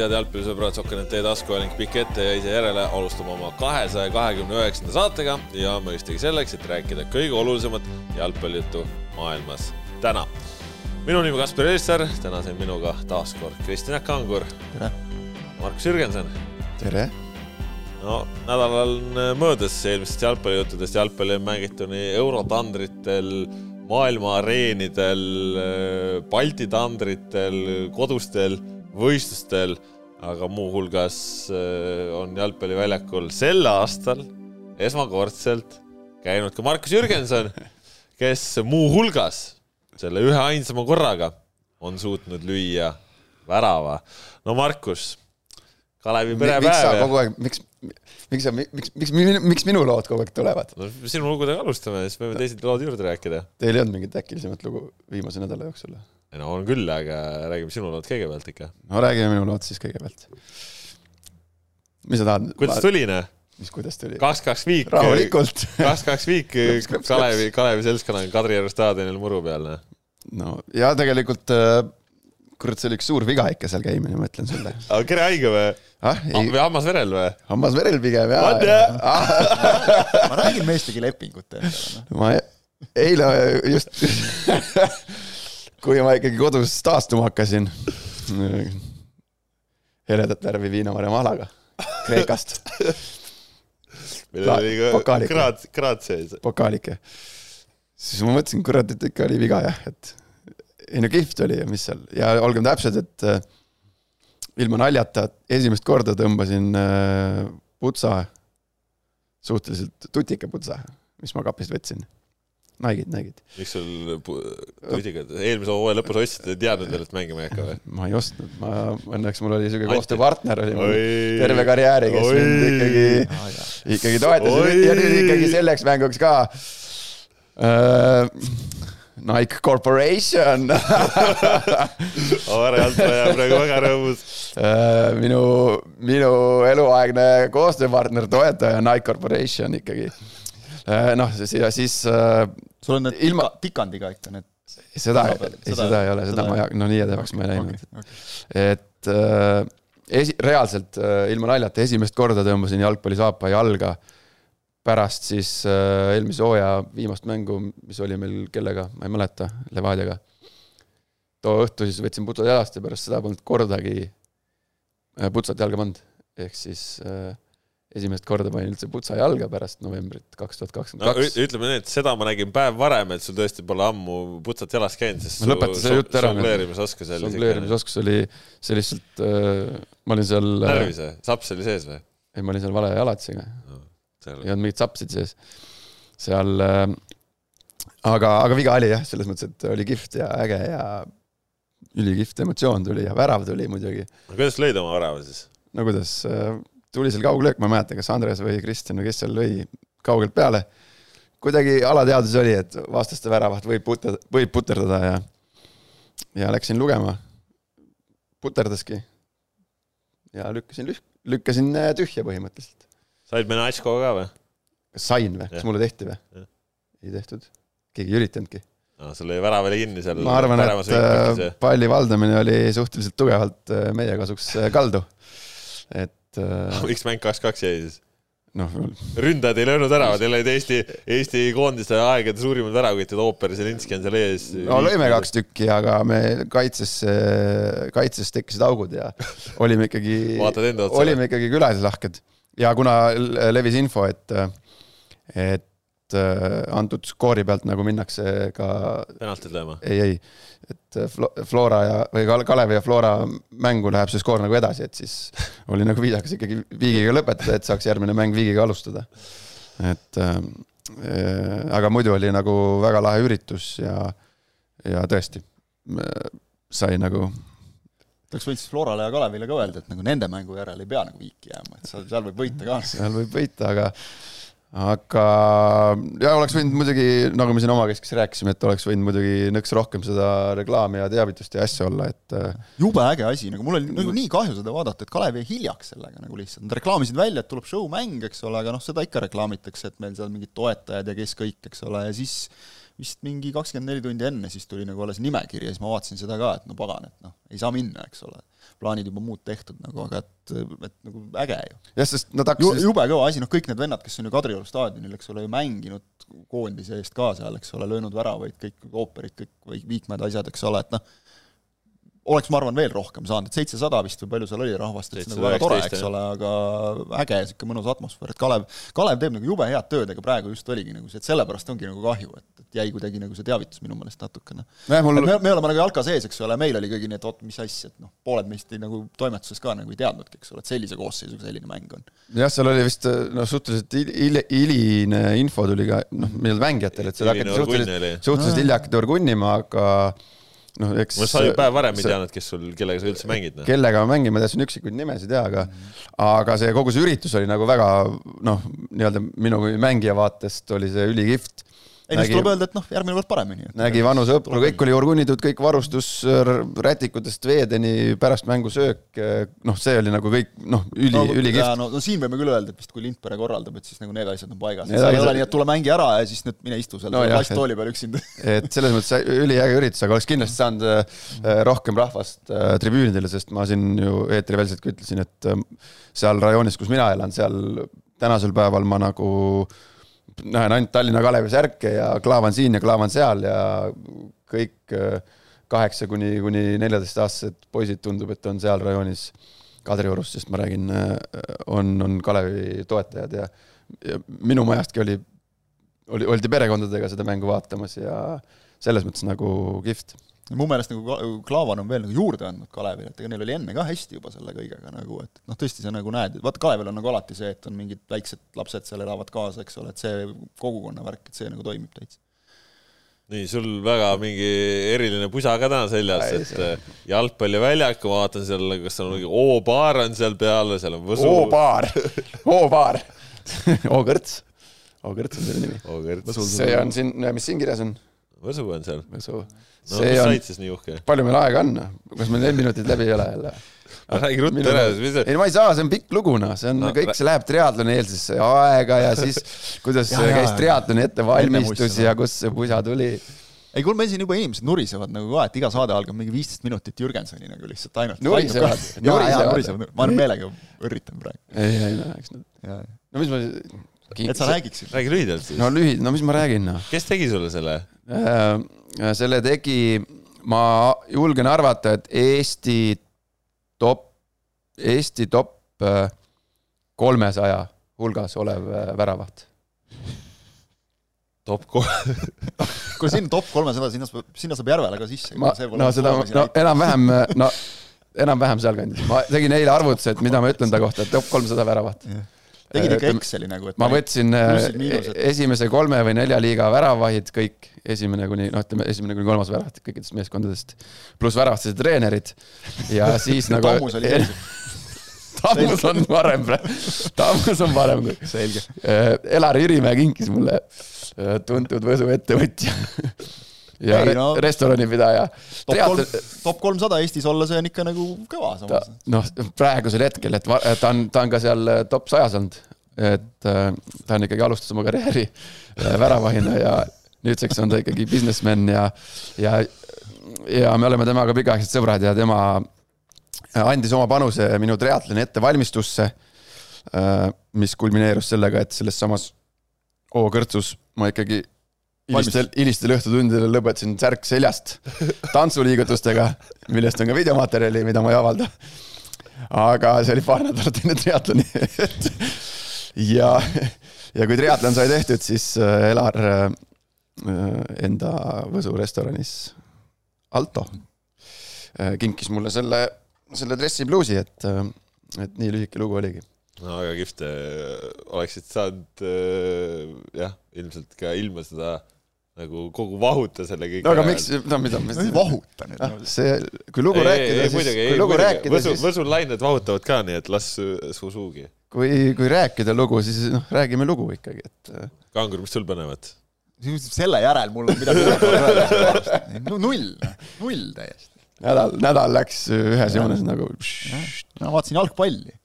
head jalgpallisõbrad, Sokkenet e-tasku ning pikk ette ja ise järele alustame oma kahesaja kahekümne üheksanda saatega ja mõistagi selleks, et rääkida kõige olulisemat jalgpallijuttu maailmas täna. minu nimi Kaspar Elisser, täna siin minuga taas kord Kristjan Kangur. tere! Markus Jürgenson. tere! no nädal on möödas eelmistest jalgpallijuttudest, jalgpalli on mängitud nii eurotandritel maailma areenidel, Balti tandritel, kodustel võistlustel, aga muuhulgas äh, on jalgpalliväljakul sel aastal esmakordselt käinud ka Markus Jürgenson, kes muuhulgas selle ühe ainsama korraga on suutnud lüüa värava. no Markus, Kalevi perepäev. kogu aeg, miks, miks miks, miks, miks minu lood kogu aeg tulevad? no sinu lugudega alustame, siis võime teised lood juurde rääkida. Teil ei olnud mingit äkilisemat lugu viimase nädala jooksul? Ei no on küll, aga räägime sinu lood kõigepealt ikka. no räägime minu lood siis kõigepealt. mis sa tahad? kuidas tuli, noh? mis, kuidas tuli? kaks-kaks viik. rahulikult. kaks-kaks viik Kalevi, Kalevi seltskonnaga Kadrioru staadionil muru peal, noh. no ja tegelikult äh, kurat, see oli üks suur viga ikka seal käimine, ma ütlen sulle. aga kere haige või ah,? või hammasverel või? hammasverel pigem, jaa. Ah. ma räägin meestegi lepingut endale. Noh. ma eile just kui ma ikkagi kodus taastuma hakkasin heledat värvi viinamarja malaga Kreekast. millel oli ka kraad, kraad sees. pokaalike. siis ma mõtlesin, kurat, et ikka oli viga jah, et ei no kihvt oli ja mis seal ja olgem täpsed, et äh, ilma naljata esimest korda tõmbasin äh, putsa, suhteliselt tutika putsa, mis ma kapist võtsin Nike'id, Nike'id. miks sul putikad, eelmise hooaja lõpus ostsid, ei teadnud veel, et mängima ei hakka või? ma ei ostnud, ma, õnneks mul oli siuke koostööpartner oli mul terve karjääri, kes Oi. mind ikkagi ah,, ikkagi toetas ja nüüd ikkagi selleks mänguks ka uh,. Nike Corporation Aare Altvaja praegu väga rõõmus uh,. minu, minu eluaegne koostööpartner, toetaja Nike Corporation ikkagi. Noh, ja siis uh, sul on need ilma tikandiga ikka need? seda, ei, seda, ei ole, seda ma ei, no nii edevaks ma ei läinud okay,. Okay. et äh, esi-, reaalselt äh, ilma naljata esimest korda tõmbasin jalgpallisaapa jalga pärast siis äh, eelmise hooaja viimast mängu, mis oli meil kellega, ma ei mäleta, Levadiaga. too õhtu siis võtsin putsad jalast ja pärast seda polnud kordagi äh, putsat jalga pannud. ehk siis äh, esimest korda panin üldse putsa jalga pärast novembrit kaks tuhat kakskümmend kaks. ütleme nii, et seda ma nägin päev varem, et sul tõesti pole ammu putsat jalas käinud, sest no lõpeta see jutt ära. žongleerimisoskus oli. žongleerimisoskus oli, see lihtsalt äh,, ma olin seal. Äh, närvis või? saps oli sees või? ei, ma olin seal vale jalatsiga no,. ei olnud mingit sapsid sees. seal äh,, aga, aga viga oli jah, selles mõttes, et oli kihvt ja äge ja ülikihvt emotsioon tuli ja värav tuli muidugi. no kuidas lõid oma värava siis? no kuidas äh,, tuli seal kauglöök, ma ei mäleta, kas Andres või Kristjan või kes seal lõi kaugelt peale. kuidagi alateadus oli, et vastaste väravat võib puter-, võib puterdada ja, ja läksin lugema. puterdaski. ja lükkasin, lükkasin äh, tühja põhimõtteliselt. said Menatško ka või? kas sain või, kas mulle tehti või? ei tehtud, keegi ei üritanudki no sul jäi värav oli kinni seal. ma arvan, et äh, palli valdamine oli suhteliselt tugevalt äh, meie kasuks kaldu. et et äh, miks mäng kaks-kaks jäi siis? noh, ründajad ei löönud ära, teil olid Eesti, Eesti koondise aegade suurimad väravõtjad, Ooper, Zelinski on seal ees. no lõime kaks tükki, aga me kaitses, kaitses tekkisid augud ja olime ikkagi olime ikkagi külalishlahked. ja kuna levis info, et, et antud skoori pealt nagu minnakse ka penaltid lööma? ei, ei, et äh, Flora ja, või Kalevi ja Flora mängu läheb see skoor nagu edasi, et siis oli nagu viisakas ikkagi viigiga lõpetada, et saaks järgmine mäng viigiga alustada. et äh, äh, aga muidu oli nagu väga lahe üritus ja, ja tõesti sai nagu oleks võinud siis Florale ja Kalevile ka öelda, et nagu nende mängu järel ei pea nagu viiki jääma, et seal, seal võib võita ka. seal võib võita, aga aga ja oleks võinud muidugi, nagu me siin omakeskis rääkisime, et oleks võinud muidugi nõks rohkem seda reklaami ja teavitust ja asja olla, et. Äh, jube äge asi, nagu mul oli nagu nii kahju seda vaadata, et Kalev jäi hiljaks sellega nagu lihtsalt, nad reklaamisid välja, et tuleb show-mäng, eks ole, aga noh, seda ikka reklaamitakse, et meil seal mingid toetajad ja kes kõik, eks ole, ja siis vist mingi kakskümmend neli tundi enne siis tuli nagu alles nimekiri ja siis ma vaatasin seda ka, et no pagan, et noh, ei saa minna, eks ole. Plaanid juba muud tehtud nagu, aga et, et nagu äge ju. jah, sest nad hakkasid jube kõva asi, noh kõik need vennad, kes on ju Kadrioru staadionil, eks ole, ju mänginud koondise eest ka seal, eks ole, löönud väravaid, kõik ooperid, kõik liikmed, asjad, eks ole, et noh, oleks, ma arvan, veel rohkem saanud, et seitsesada vist või palju seal oli rahvast, et nagu väga tore, eks ole, aga äge, niisugune mõnus atmosfäär, et Kalev, Kalev teeb nagu jube head tööd, ega praegu just oligi nagu see, et sellepärast ongi nagu kahju, et, et jäi kuidagi nagu see teavitus minu meelest natukene. Mul... me, me oleme nagu jalka sees, eks ole, meil oli kõigi nii, et oot, mis asja, et noh, pooled meist ei, nagu toimetuses ka nagu ei teadnudki, eks ole, et sellise koosseisuga selline mäng on. jah, seal oli vist noh, suhteliselt il-, hiline info tuli ka noh, meil mängijatel, et seal hakati suhteliselt, suhteliselt hilja hakati orgunnima, aga noh, eks ma sa ju päev varem ei teadnud, kes sul, kellega sa üldse mängid no.. kellega ma mängin, ma teadsin üksikuid nimesid jaa, aga aga see kogu see üritus oli nagu väga noh, nii-öelda minu kui mängija vaatest oli see ülikihvt ei no siis tuleb öelda, et noh, järgmine kord paremini. nägi vanu sõpru, kõik oli orgunnitud, kõik varustus rätikutest veedeni, pärast mängu söök, noh, see oli nagu kõik noh, üli no,, ülikihvt. No, no siin võime küll öelda, et vist kui Lindpere korraldab, et siis nagu need asjad on paigas. seal ei ole nii, et tule mängi ära ja siis nüüd mine istu seal no, plasttooli peal üksinda. et selles mõttes üliäge üritus, aga oleks kindlasti saanud äh, rohkem rahvast äh, tribüünidele, sest ma siin ju eetriväliselt ka ütlesin, et äh, seal rajoonis, kus mina elan, seal tänasel päeval ma nagu äh, näen ainult Tallinna Kalevi särke ja klaavan siin ja klaavan seal ja kõik äh, kaheksa kuni, kuni neljateistaastased poisid tundub, et on seal rajoonis Kadriorus, sest ma räägin, äh, on, on Kalevi toetajad ja, ja minu majastki oli, oli, oldi perekondadega seda mängu vaatamas ja selles mõttes nagu kihvt mu meelest nagu Klaavan on veel nagu juurde andnud Kalevile, et ega neil oli enne ka hästi juba selle kõigega nagu, et noh, tõesti sa nagu näed, vaata Kalevil on nagu alati see, et on mingid väiksed lapsed seal elavad kaasa, eks ole, et see kogukonna värk, et see nagu toimib täitsa. nii, sul väga mingi eriline pusa ka täna seljas, et äh, jalgpalliväljak, ma vaatan seal, kas seal on mingi O-baar on seal peal, seal on Võsu. O-baar, O-baar O-kõrts, O-kõrts on selle nimi. see on siin, mis siin kirjas on? Võsu on seal. Võsu no mis on... said siis nii uhke? palju meil aega on? kas meil need minutid läbi ei ole jälle? räägi ruttu ära. ei, ma ei saa, see on pikk lugu, noh, see on no, kõik, see läheb triatloni eelsesse aega ja siis kuidas ja, käis triatloni ettevalmistus ja kust see pusa tuli ei, kuule, meil siin juba inimesed nurisevad nagu ka, et iga saade algab mingi viisteist minutit Jürgensoni nagu lihtsalt ainult. nurisevad, nurisevad. ma olen meelega õrritan praegu. ei, ei, no eks nad. no mis ma. Et sa räägiksid. räägi lühidalt siis. no lühidalt, no mis ma räägin, noh. kes tegi sulle selle äh,? selle tegi, ma julgen arvata, et Eesti top, Eesti top äh, kolmesaja hulgas olev äh, väravaht. top kolm kui sinna top kolmesada, sinna saab, sinna saab Järvele ka sisse. ma, no seda, no enam-vähem, no enam-vähem sealkandis. ma tegin eile arvutuse, et mida ma ütlen ta kohta, et top kolmsada väravat yeah tegid ikka Exceli nagu, et ma võtsin äh, esimese kolme või nelja liiga väravahid kõik, esimene kuni, noh, ütleme esimene kuni kolmas väravat kõikidest meeskondadest, pluss väravastased treenerid ja siis nagu Tammus oli sees Tammus on parem Tammus on parem kui. selge. Äh, Elar Jürimäe kinkis mulle äh, tuntud Võsu ettevõtja ja ei, no, restoranipidaja. top kolm, top kolmsada Eestis olla, see on ikka nagu kõva samas. noh, praegusel hetkel, et ta on, ta on ka seal äh, top sajas olnud, et äh, ta on ikkagi alustas oma karjääri äh, väravahina ja nüüdseks on ta ikkagi businessman ja, ja, ja me oleme temaga pikaaegsed sõbrad ja tema andis oma panuse minu triatloni ettevalmistusse, mis kulmineerus sellega, et selles samas O-kõrtsus ma ikkagi hilistel, hilistel õhtutundidel lõpetasin särk seljast tantsuliigutustega, millest on ka videomaterjali, mida ma ei avalda. aga see oli paar nädalat enne triatloni ja, ja kui triatlon sai tehtud, siis äh, Elar äh, enda Võsu restoranis Alto äh, kinkis mulle selle, selle dressipluusi, et, et nii lühike lugu oligi no väga kihvt, oleksid saanud jah, ilmselt ka ilma seda nagu kogu vahuta selle kõik no aga miks, no mida mis vahuta nüüd ah,? see, kui lugu ei, rääkida, siis muidugi, kui lugu muidugi. rääkida, Võsu, siis Võsul lained vahutavad ka, nii et las su suugi. kui, kui rääkida lugu, siis noh, räägime lugu ikkagi, et äh. Kangur, mis sul põnevat? selle järel mul on midagi öelda. null, null täiesti. nädal, nädal läks ühes joones nagu. ma vaatasin jalgpalli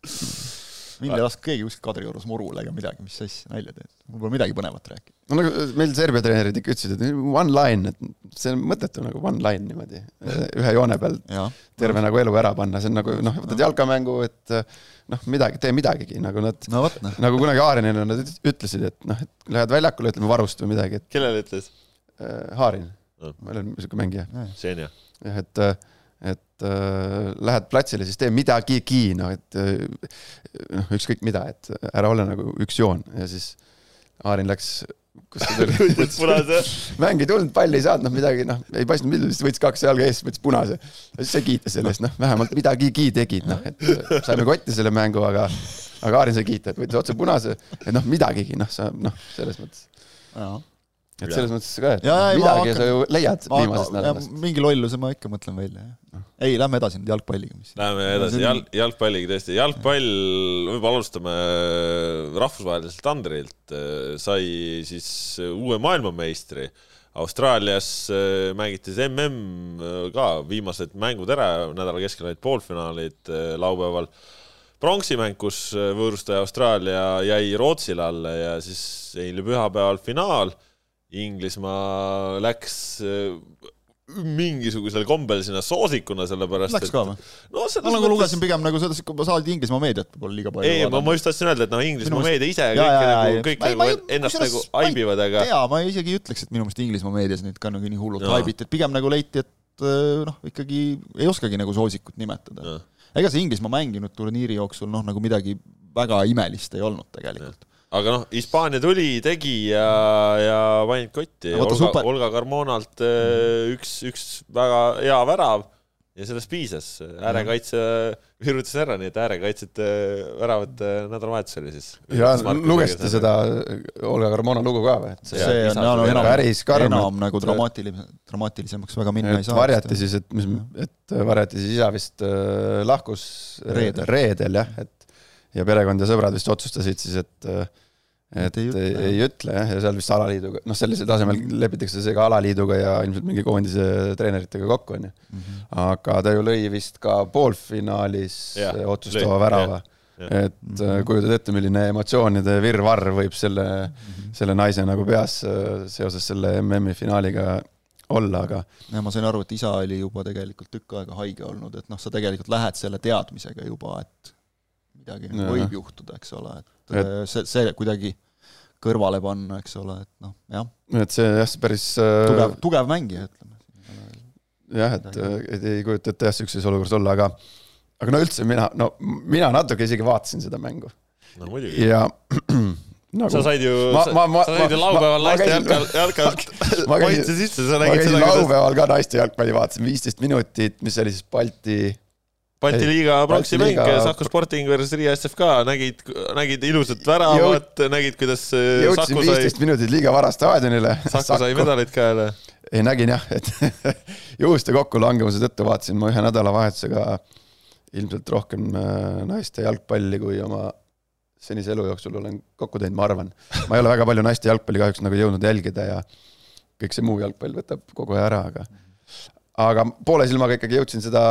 mind ei laska keegi kuskil Kadriorus murule ega midagi, mis asja, nalja teed. mul pole midagi põnevat rääkida. no nagu meil Serbia treenerid ikka ütlesid, et one line, et see on mõttetu nagu one line niimoodi, ühe joone peal ja. terve nagu elu ära panna, see on nagu noh, võtad jalkamängu, et noh, midagi, tee midagigi, nagu nad no,, no. nagu kunagi Haarinile nad ütlesid, et noh, et lähed väljakule, ütleme varust või midagi, et kellele ütles äh,? Haarin no., ma olen niisugune mängija. Senja. jah, et äh, et äh, lähed platsile, siis tee midagigi, noh, et äh, noh, ükskõik mida, et ära ole nagu üks joon. Ja siis Aarin läks, kus ta tuli punase. Mäng ei tulnud, palli ei saanud, noh midagi, noh, ei paistnud midagi, siis võttis kaks jalga ees, võttis punase. ja siis sai kiita selle eest, noh, vähemalt midagigi tegid, noh, et äh, saime kotti selle mängu, aga aga Aarin sai kiita, et võttis otse punase, et noh, midagigi, noh, sa noh, selles mõttes et selles mõttes ka, et ja, midagi hakkan, sa ju leiad viimasest nädalast. mingi lolluse ma ikka mõtlen välja, jah. ei, lähme edasi nüüd jalgpalliga. Läheme edasi jalg, jalgpalliga tõesti, jalgpall, võib-olla alustame rahvusvaheliselt tandrilt, sai siis uue maailmameistri. Austraalias mängiti siis mm ka, viimased mängud ära, nädala keskel olid poolfinaalid laupäeval pronksimäng, kus võõrustaja Austraalia jäi Rootsile alla ja siis eile pühapäeval finaal Inglismaa läks äh, mingisugusel kombel sinna soosikuna, sellepärast Läks ka või? no selles ma nagu lugesin pigem nagu seda, kui sa oled Inglismaa meediat võib-olla liiga palju ei, ma, ma just tahtsin öelda, et noh, Inglismaa minu meedia ise ja, kõik ja, nagu, kõik nagu ma, ennast nagu haibivad, aga jaa, ma isegi ei ütleks, et minu meelest Inglismaa meedias neid ka nagu nii hullult haibiti, et pigem nagu leiti, et äh, noh, ikkagi ei oskagi nagu soosikut nimetada. ega see Inglismaa mänginud turniiri jooksul noh, nagu midagi väga imelist ei olnud tegelikult aga noh, Hispaania tuli, tegi ja, ja panid kotti. Olga. Olga Carmonalt äh, üks, üks väga hea värav ja sellest piisas. äärekaitse virutas ära, nii et äärekaitsjate väravat nädalavahetus oli siis. ja lugesite seda Olga Carmona lugu ka või? see, see on no, enam, päris karm. enam nagu dramaatiline, dramaatilisemaks väga minna ei saa. varjati siis, et mis, et varjati siis isa vist äh, lahkus reedel, reedel jah, et ja perekond ja sõbrad vist otsustasid siis, et äh, et ei ütle, ei, ütle jah, ja seal vist alaliiduga, noh, sellisel tasemel lepitakse see ka alaliiduga ja ilmselt mingi koondise treeneritega kokku, onju. Mhm. aga ta ju lõi vist ka poolfinaalis ja, otsustava lõi, värava. et mm -hmm. kujutad ette, milline emotsioonide virvarr võib selle mm, -hmm. selle naise nagu peas äh, seoses selle MM-i finaaliga olla, aga. ja ma sain aru, et isa oli juba tegelikult tükk aega haige olnud, et noh, sa tegelikult lähed selle teadmisega juba, et midagi ja. võib juhtuda, eks ole, et, et see, see kuidagi kõrvale panna, eks ole, et noh, jah. et see jah, see päris äh, tugev, tugev mängija, ütleme. jah, et, et ei kujuta ette jah, niisuguses olukorras olla, aga aga no üldse mina, no mina natuke isegi vaatasin seda mängu. no muidugi. ja nagu, sa said ju, sa, sa said ju laupäeval naiste jalka, jalka maitse sisse, sa nägid seda. laupäeval ka naiste jalgpalli vaatasin, viisteist minutit, mis oli siis Balti Balti liiga pronksi mäng, Saku Sporting versus Riia SFK, nägid, nägid ilusat väravat, nägid, kuidas äh, jõudsin viisteist minutit liiga vara staadionile. Saku sai medalid käele. ei, nägin jah, et juhuste kokkulangevuse tõttu vaatasin ma ühe nädalavahetusega ilmselt rohkem äh, naiste jalgpalli, kui oma senise elu jooksul olen kokku teinud, ma arvan. ma ei ole väga palju naiste jalgpalli kahjuks nagu jõudnud jälgida ja kõik see muu jalgpall võtab kogu aja ära, aga aga poole silmaga ikkagi jõudsin seda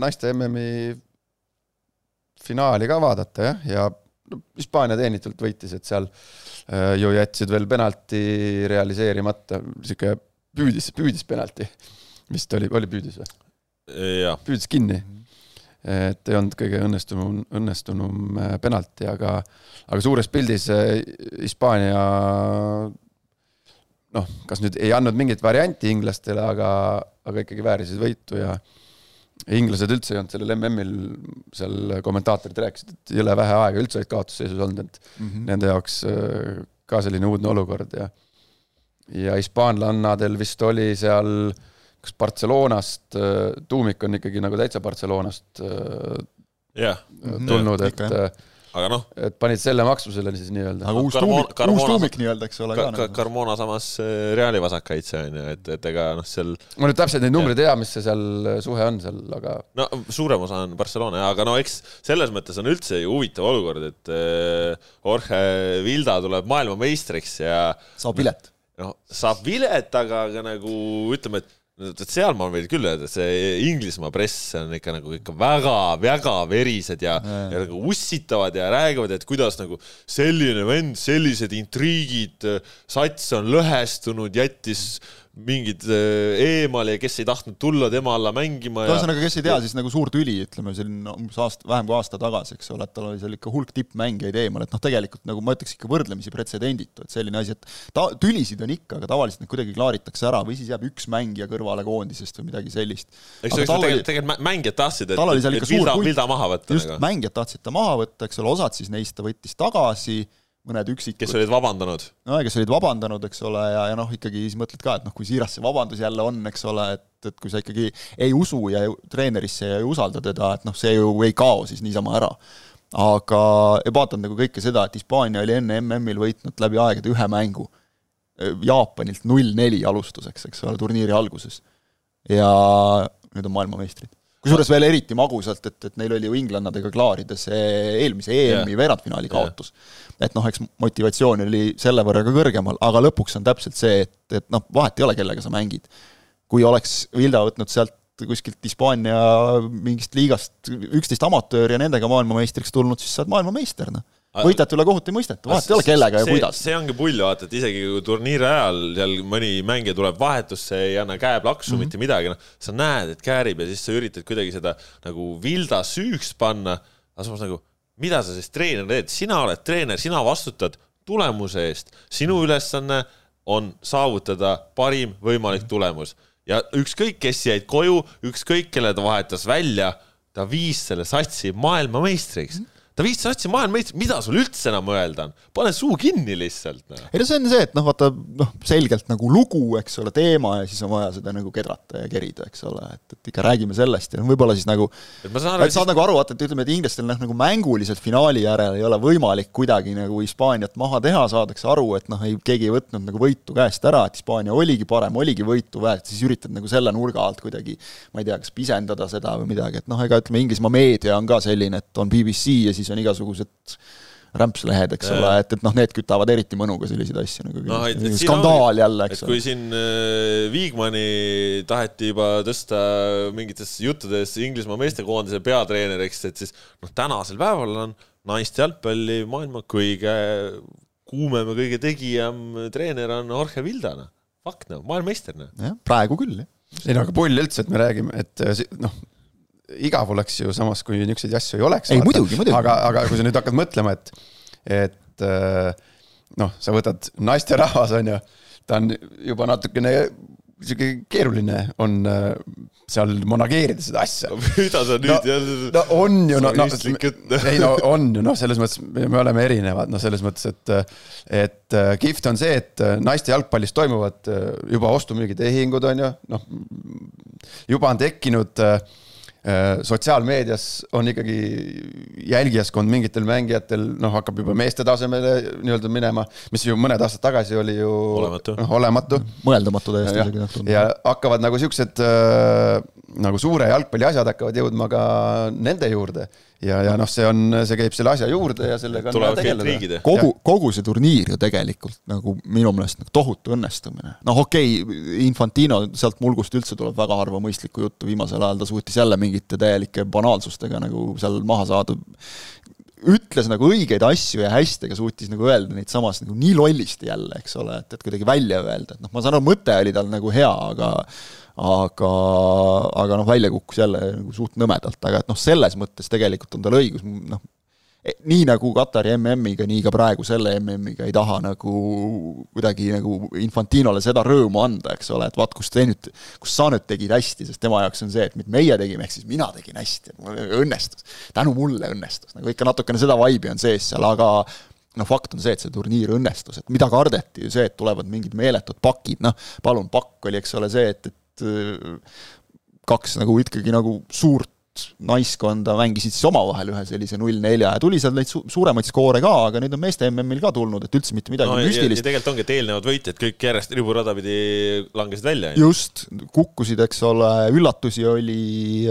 naiste MM-i finaali ka vaadata jah, ja Hispaania teenitult võitis, et seal äh, ju jätsid veel penalti realiseerimata, sihuke püüdis, püüdis penalti. vist oli, oli püüdis või? püüdis kinni. et ei olnud kõige õnnestunum, õnnestunum äh, penalti, aga, aga suures pildis äh, Hispaania noh, kas nüüd ei andnud mingit varianti inglastele, aga, aga ikkagi väärisid võitu ja inglased üldse ei olnud sellel MM-il, seal kommentaatorid rääkisid, et jõle vähe aega üldse olid kaotusseisus olnud, et mm -hmm. nende jaoks äh, ka selline uudne olukord ja ja hispaanlannadel vist oli seal kas Barcelonast, äh, tuumik on ikkagi nagu täitsa Barcelonast yeah. Äh, tulnud, et okay aga noh. et panid selle maksmusele siis nii-öelda. aga uus tuumik, uus tuumik nii-öelda, eks ole ka, ka. Nagu. Carmona samas äh, Reali vasakkaitse on ju, et, et ega noh, seal. ma nüüd täpselt neid numbreid ei tea, mis see seal äh, suhe on seal, aga. no suurem osa on Barcelona ja, aga no eks selles mõttes on üldse ju huvitav olukord, et äh, Jorge Vilda tuleb maailmameistriks ja. saab vilet. noh, saab vilet, aga, aga nagu ütleme, et seal ma võin küll öelda, et see Inglismaa press on ikka nagu ikka väga-väga verised ja, ja. ja nagu ussitavad ja räägivad, et kuidas nagu selline vend, sellised intriigid, sats on lõhestunud, jättis mingid äh, eemale ja kes ei tahtnud tulla tema alla mängima ja ühesõnaga, kes ei tea, siis nagu suur tüli, ütleme selline umbes aasta, vähem kui aasta tagasi, eks ole, et tal oli seal ikka hulk tippmängijaid eemal, et noh, tegelikult nagu ma ütleks ikka võrdlemisi pretsedenditu, et selline asi, et ta, tülisid on ikka, aga tavaliselt need kuidagi klaaritakse ära või siis jääb üks mängija kõrvale koondisest või midagi sellist. eks ju, tegelikult, tegelikult mängijad tahtsid, et, et Vilda, Vilda maha võtta. just, nagu. mängijad tahtsid ta maha võtta, eks ole, osad siis neist ta võttis tagasi mõned üksikud. kes olid vabandanud? no kes olid vabandanud, eks ole, ja, ja noh, ikkagi siis mõtled ka, et noh, kui siiras see vabandus jälle on, eks ole, et, et kui sa ikkagi ei usu ja treenerisse ja ei usalda teda, et noh, see ju ei kao siis niisama ära. aga, ja vaatan nagu kõike seda, et Hispaania oli enne MM-il võitnud läbi aegade ühe mängu. Jaapanilt null-neli alustuseks, eks ole, turniiri alguses. ja nüüd on maailmameistrid kusjuures veel eriti magusalt, et, et neil oli ju inglannadega klaarida see eelmise EM-i yeah. veerandfinaali kaotus yeah.. et noh, eks motivatsioon oli selle võrra ka kõrgemal, aga lõpuks on täpselt see, et, et noh, vahet ei ole, kellega sa mängid. kui oleks Vilda võtnud sealt kuskilt Hispaania mingist liigast üksteist amatööri ja nendega maailmameistriks tulnud, siis sa oled maailmameister, noh võidate üle kohut ei mõisteta, vahet ei ole kellega ja kuidas. see ongi pull, vaata, et isegi kui turniiri ajal seal mõni mängija tuleb vahetusse, ei anna käeplaksu mm -hmm. mitte midagi, noh, sa näed, et käärib ja siis sa üritad kuidagi seda nagu Vilda süüks panna, aga samas nagu, mida sa siis treener teed, sina oled treener, sina vastutad tulemuse eest, sinu ülesanne on saavutada parim võimalik tulemus ja ükskõik, kes jäid koju, ükskõik, kelle ta vahetas välja, ta viis selle satsi maailmameistriks mm. -hmm ta viis satsi maailmameistrit, mida sul üldse enam öelda on? pane suu kinni lihtsalt no.. ei no see on see, et noh, vaata noh, selgelt nagu lugu, eks ole, teema ja siis on vaja seda nagu kedrata ja kerida, eks ole, et, et ikka räägime sellest ja võib-olla siis nagu et ma saan aru, et saad nagu aru, vaata, et ütleme, et inglastel noh, nagu mänguliselt finaali järel ei ole võimalik kuidagi nagu Hispaaniat maha teha, saadakse aru, et noh, ei, keegi ei võtnud nagu võitu käest ära, et Hispaania oligi parem, oligi võitu väärt, siis üritad nagu selle nurga alt kuidagi ma ei tea, kas pisendada seda või midagi, et noh, ega ütleme, Inglismaa meedia on ka selline, et on BBC ja siis siis on igasugused rämpslehed, eks ole, et, et noh, need kütavad eriti mõnuga selliseid asju nagu no, et, et skandaal ongi, jälle, eks ole. kui siin äh, Viigmani taheti juba tõsta mingites juttudes Inglismaa meestekoondise peatreeneriks, et siis noh, tänasel päeval on naiste jalgpalli maailma kõige kuumem ja kõige tegijam treener on Jorge Vilda, noh. fakt, noh, maailmameister, noh. jah, praegu küll, jah. ei no aga pull üldse, et me räägime, et noh, igav oleks ju samas, kui niisuguseid asju ei oleks. ei, muidugi, muidugi. aga, aga kui sa nüüd hakkad mõtlema, et, et äh, noh, sa võtad naisterahvas, on ju, ta on juba natukene sihuke keeruline on äh, seal manageerida seda asja. mida sa nüüd no, jälle. no on ju, no, no ei no on ju, noh, selles mõttes me oleme erinevad, noh, selles mõttes, et, et äh, kihvt on see, et naiste jalgpallis toimuvad juba ostu-müügitehingud, on ju, noh, juba on tekkinud äh, Äh, sotsiaalmeedias on ikkagi jälgijaskond mingitel mängijatel noh, hakkab juba meeste tasemele nii-öelda minema, mis ju mõned aastad tagasi oli ju olematu, noh, olematu.. mõeldamatu täiesti. Noh, ja hakkavad nagu siuksed äh, nagu suure jalgpalli asjad hakkavad jõudma ka nende juurde. Ja, ja noh, see on, see käib selle asja juurde ja sellega on vaja tegeleda. kogu, kogu see turniir ju tegelikult nagu minu meelest nagu tohutu õnnestumine. noh, okei okay,, Infantino sealt mulgust üldse tuleb väga harva mõistlikku juttu, viimasel ajal ta suutis jälle mingite täielike banaalsustega nagu seal maha saada. Ütles nagu õigeid asju ja hästi, aga suutis nagu öelda neid samas nagu nii lollisti jälle, eks ole, et, et kuidagi välja öelda, et noh, ma saan aru, mõte oli tal nagu hea, aga aga, aga noh, välja kukkus jälle nagu suht nõmedalt, aga et noh, selles mõttes tegelikult on tal õigus, noh, e, nii nagu Katari MM-iga, nii ka praegu selle MM-iga ei taha nagu kuidagi nagu Infantinole seda rõõmu anda, eks ole, et vaat, kus te nüüd, kus sa nüüd tegid hästi, sest tema jaoks on see, et mitte meie tegime, ehk siis mina tegin hästi, et mul õnnestus. tänu mulle õnnestus, nagu ikka natukene seda vibe'i on sees seal, aga no fakt on see, et see turniir õnnestus, et mida kardeti ju see, et tulevad mingid meeletud pakid, noh, palun, pakk oli, eks ole, see, et, et kaks nagu ikkagi nagu suurt naiskonda mängisid siis omavahel ühe sellise null-nelja ja tuli seal neid su suuremaid skoore ka, aga nüüd on meeste MM-il ka tulnud, et üldse mitte midagi no, müstilist. tegelikult ongi, et eelnevad võitjad kõik järjest riburada pidi langesid välja. just, kukkusid, eks ole, üllatusi oli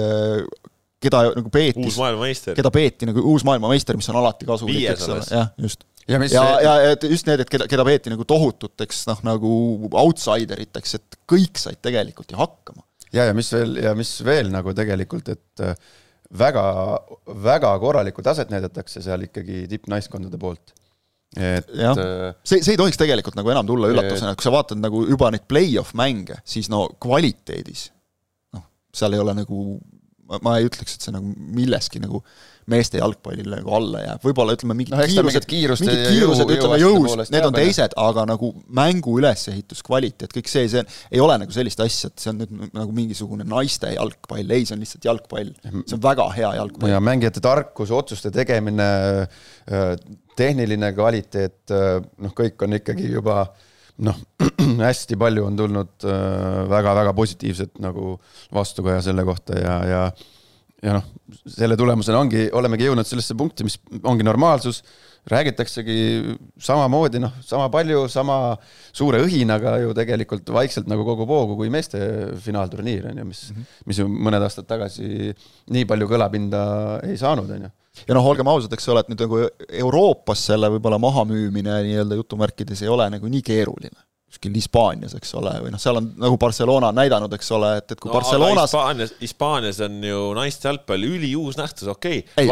äh, keda nagu peeti. keda peeti nagu uus maailmameister, mis on alati kasulik, eks ole, jah, just ja, ja, ja et just need, et keda, keda peeti nagu tohututeks noh, nagu outsider iteks, et kõik said tegelikult ju hakkama. ja, ja mis veel, ja mis veel nagu tegelikult, et äh, väga, väga korralikku taset näidatakse seal ikkagi tippnaiskondade poolt et jah, äh, see, see ei tohiks tegelikult nagu enam tulla üllatusena, et kui sa vaatad nagu juba neid play-off mänge, siis no kvaliteedis noh, seal ei ole nagu, ma ei ütleks, et see nagu milleski nagu meeste jalgpallile nagu alla jääb, võib-olla ütleme mingid no, kiirused, mingid kiirused, ütleme jõus, need on teised, aga nagu mängu ülesehitus, kvaliteet, kõik see, see ei ole nagu sellist asja, et see on nüüd nagu mingisugune naiste jalgpall, ei, see on lihtsalt jalgpall. see on väga hea jalgpall. ja mängijate tarkus, otsuste tegemine, äh, tehniline kvaliteet, äh, noh, kõik on ikkagi juba noh, hästi palju on tulnud väga-väga äh, positiivset nagu vastukaja selle kohta ja, ja ja noh, selle tulemusena ongi, olemegi jõudnud sellesse punkti, mis ongi normaalsus, räägitaksegi samamoodi, noh, sama palju, sama suure õhinaga ju tegelikult vaikselt nagu kogub hoogu kui meeste finaalturniir, on ju, mis mm, -hmm. mis ju mõned aastad tagasi nii palju kõlapinda ei saanud, on ju ja noh, olgem ausad, eks ole, et nüüd nagu Euroopas selle võib-olla mahamüümine nii-öelda jutumärkides ei ole nagu nii keeruline kuskil Hispaanias, eks ole, või noh, seal on nagu Barcelona on näidanud, eks ole, et, et kui no, Barcelonas Hispaanias, Hispaanias on ju naiste jalgpall üliuus nähtus, okei okay..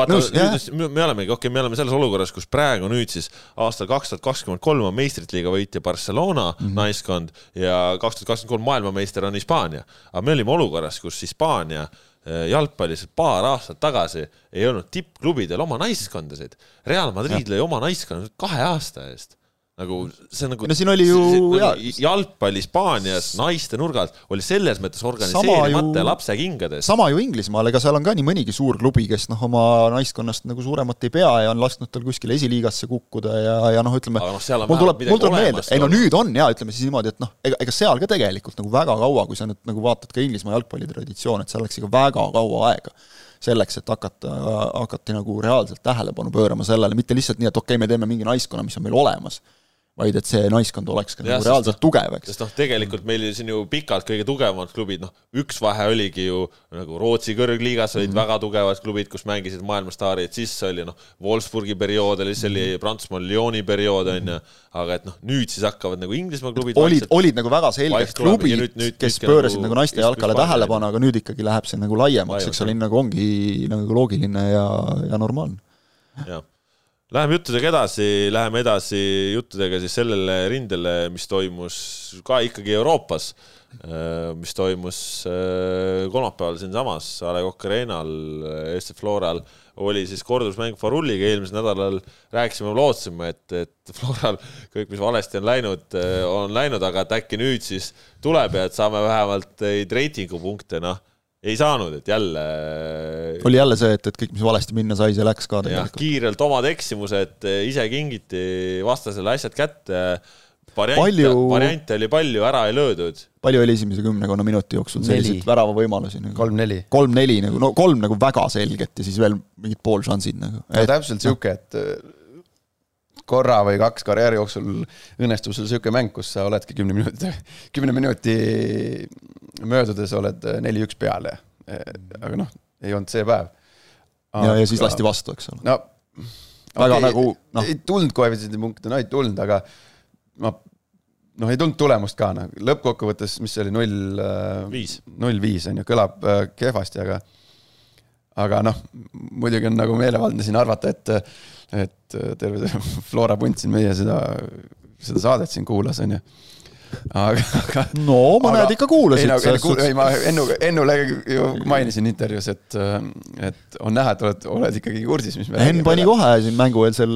me olemegi, okei okay,, me oleme selles olukorras, kus praegu nüüd siis aastal kaks tuhat kakskümmend kolm on meistrite võitja Barcelona mm -hmm. naiskond ja kaks tuhat kakskümmend kolm maailmameister on Hispaania. aga me olime olukorras, kus Hispaania jalgpallis paar aastat tagasi ei olnud tippklubidel oma naiskondasid. Real Madrid lõi oma naiskonna kahe aasta eest nagu see on nagu no siin oli ju see, nagu jalgpall Hispaanias naiste nurgalt oli selles mõttes organiseerimata ja lapsekingades. sama ju Inglismaal, ega seal on ka nii mõnigi suur klubi, kes noh, oma naiskonnast nagu suuremat ei pea ja on lasknud tal kuskile esiliigasse kukkuda ja, ja noh, ütleme no, mul tuleb, mul tuleb meelde, ei no nüüd on ja ütleme siis niimoodi, et noh, ega, ega seal ka tegelikult nagu väga kaua, kui sa nüüd nagu vaatad ka Inglismaa jalgpalli traditsioon, et seal läks ikka väga kaua aega selleks, et hakata, hakati nagu reaalselt tähelepanu pöörama sellele, mitte lihtsalt nii, et okei okay,, me teeme mingi naiskonna, mis on meil olemas vaid et see naiskond oleks ka ja, nagu reaalselt tugev, eks. sest noh, tegelikult meil siin ju pikalt kõige tugevamad klubid, noh, üks vahe oligi ju nagu Rootsi kõrgliigas olid mm -hmm. väga tugevad klubid, kus mängisid maailmastaarid, siis oli noh, Wolfsburgi periood oli, siis oli mhm. Prantsusmaal Lyoni periood, on ju, aga et noh, nüüd siis hakkavad nagu Inglismaa klubid olid, olid nagu väga selged klubid, nüüd, nüüd kes pöörasid nagu, nagu naiste jalkale tähelepanu, aga nüüd ikkagi läheb see nagu laiemaks, eks ole, nagu ongi nagu loogiline ja, ja normaalne. jah Läheme juttudega edasi, läheme edasi juttudega siis sellele rindele, mis toimus ka ikkagi Euroopas, äh, mis toimus äh, kolmapäeval siinsamas A Le Coq Arena'l, Eesti Floral, oli siis kordusmäng Farulliga, eelmisel nädalal. Rääkisime, lootsime, et, et Floral kõik, mis valesti on läinud, äh, on läinud, aga et äkki nüüd siis tuleb ja et saame vähemalt neid reitingupunkte, noh ei saanud, et jälle. oli jälle see, et, et kõik, mis valesti minna sai, see läks ka tegelikult. kiirelt omad eksimused, ise kingiti vastasele asjad kätte. variante palju..., variante oli palju, ära ei löödud. palju oli esimese kümnekonna minuti jooksul selliseid väravavõimalusi nagu.? kolm-neli. kolm-neli nagu, no kolm nagu väga selget ja siis veel mingid poolšansid nagu. no et, täpselt sihuke, et korra või kaks karjääri jooksul õnnestub sul niisugune mäng, kus sa oledki kümne minuti, kümne minuti möödudes oled neli-üks peal ja aga noh, ei olnud see päev. ja, ja siis lasti vastu, eks ole. no väga okay, nagu noh. ei tulnud koefitsiendi punkte, no ei tulnud, aga ma noh, ei tulnud tulemust ka, noh, lõppkokkuvõttes, mis see oli, null viis, null viis on ju, kõlab äh, kehvasti, aga aga noh, muidugi on nagu meelevaldne siin arvata, et et terve see Flora punt siin meie seda, seda saadet siin kuulas, onju aga, aga. no mõned aga, ikka kuulasid. ei, no, ei ma Ennu, Ennule ju mainisin intervjuus, et, et on näha, et oled, oled ikkagi kursis, mis Enn pani kohe siin mängueelsel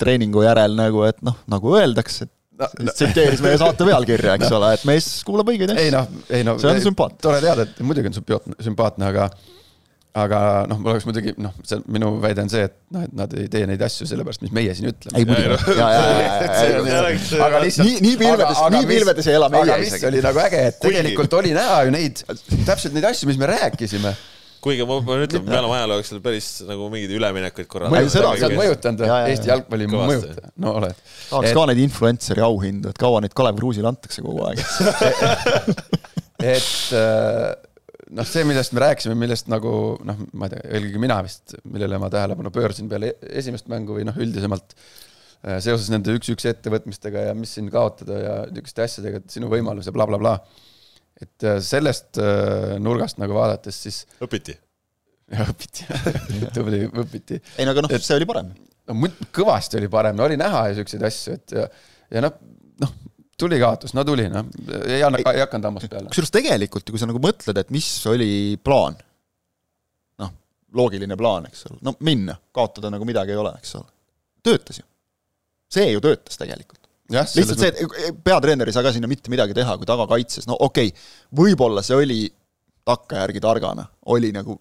treeningu järel nagu, et noh, nagu öeldakse, et no, no. tsiteeris meie saate pealkirja, eks no. ole, et mees kuulab õigeid asju. ei noh, ei no. see on sümpaatne. tore teada, et muidugi on sümpaatne, sümpaatne, aga aga noh, mul oleks muidugi noh, see minu väide on see, et noh, et nad ei tee neid asju sellepärast, mis meie siin ütleme. ei muidugi, ja, ja, ja, ja, aga lihtsalt. nii, nii pilvedes, nii pilvedes ei ela meie isegi. oli nagu äge, et tegelikult oli näha ju neid, täpselt neid asju, mis me rääkisime kuigi ma pean ütlema, me oleme ajaloo jooksul päris nagu mingeid üleminekuid korra. sa oled mõjutanud või? Eesti jalgpalli mõjutaja, no oled. tahaks et... ka neid influencer'i auhindu, et kaua neid Kalev Kruusile antakse kogu aeg et äh, noh, see, millest me rääkisime, millest nagu noh, ma ei tea, eelkõige mina vist, millele ma tähelepanu pöörasin peale esimest mängu või noh, üldisemalt äh, seoses nende üks-üks ettevõtmistega ja mis siin kaotada ja niisuguste asjadega, et sinu võimalus ja blablabla bla, bla. et äh, sellest nurgast nagu vaadates siis õpiti? jah, õpiti tubli, õpiti. ei no aga noh, see oli parem. no kõvasti oli parem, no oli näha ju niisuguseid asju, et ja, ja noh, noh, tuli kaotus, no tuli, noh, ei anna, ei hakanud hammast peale. kusjuures tegelikult, kui sa nagu mõtled, et mis oli plaan, noh, loogiline plaan, eks ole, no minna, kaotada nagu midagi ei ole, eks ole. töötas ju. see ju töötas tegelikult. lihtsalt see, et peatreener ei saa ka sinna mitte midagi teha, kui tagakaitses, no okei okay,, võib-olla see oli takkajärgi targana, oli nagu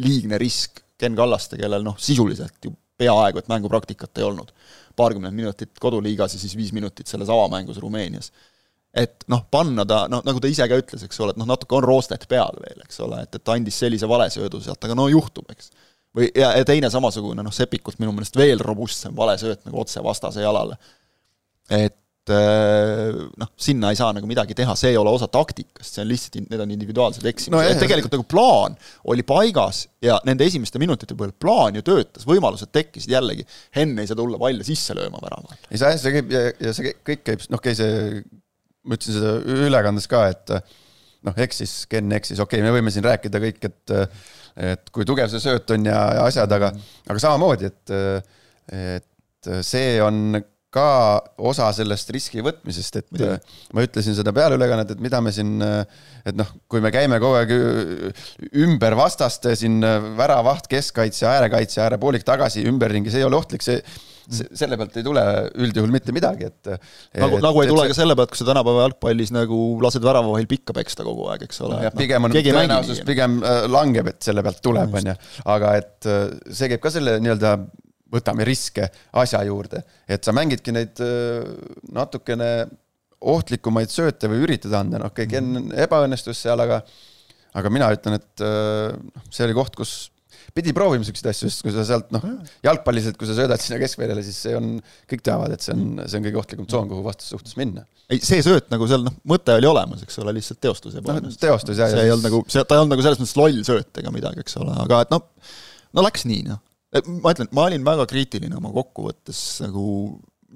liigne risk Ken Kallaste, kellel noh, sisuliselt ju peaaegu et mängupraktikat ei olnud paarkümmend minutit koduliigas ja siis viis minutit selles avamängus Rumeenias. et noh, panna ta, noh, nagu ta ise ka ütles, eks ole, et noh, natuke on roostet peal veel, eks ole, et, et ta andis sellise valesöödu sealt, aga no juhtub, eks. või, ja, ja teine samasugune, noh, Sepikult minu meelest veel robustsem valesööt nagu otse vastase jalale. et Äh, noh, sinna ei saa nagu midagi teha, see ei ole osa taktikast, see on lihtsalt, need on individuaalsed eksimused. No,, et tegelikult nagu plaan oli paigas ja nende esimeste minutite põhjal plaan ju töötas, võimalused tekkisid jällegi, Henn ei saa tulla palli sisse lööma värava. All. ei jah, see käib ja, ja see kõik käib, noh, käis see, ma ütlesin seda ülekandes ka, et noh, eksis, Ken eksis, okei okay,, me võime siin rääkida kõik, et et kui tugev see sööt on ja, ja asjad, aga, aga samamoodi, et et see on ka osa sellest riski võtmisest, et Mida? ma ütlesin seda pealeülekannet, et mida me siin, et noh, kui me käime kogu aeg ümber vastaste siin väravaht, keskkaitse, äärekaitse, äärepoolik tagasi ümberringi, see ei ole ohtlik, see selle pealt ei tule üldjuhul mitte midagi, et nagu, nagu ei tule see... ka selle pealt, kui sa tänapäeva jalgpallis nagu lased värava vahel pikka peksta kogu aeg, eks ole. No, pigem on tõenäosus pigem äh, langeb, et selle pealt tuleb, on ju, aga et äh, see käib ka selle nii-öelda võtame riske asja juurde, et sa mängidki neid äh, natukene ohtlikumaid sööte või üritad anda, noh, okei okay,, Ken ebaõnnestus seal, aga aga mina ütlen, et äh, noh, see oli koht, kus pidi proovima siukseid asju, sest kui sa sealt noh, jalgpalliselt, kui sa söödad sinna keskväljale, siis see on, kõik teavad, et see on, see on kõige ohtlikum tsoon, kuhu vastase suhtes minna. ei, see sööt nagu seal noh, mõte oli olemas, eks ole, lihtsalt teostus ebaõnnestus no,. teostus jah. see ei olnud nagu, see, ta ei olnud nagu selles mõttes loll sööt ega midagi, eks ole, aga et noh, no läks nii, noh ma ütlen, ma olin väga kriitiline oma kokkuvõttes nagu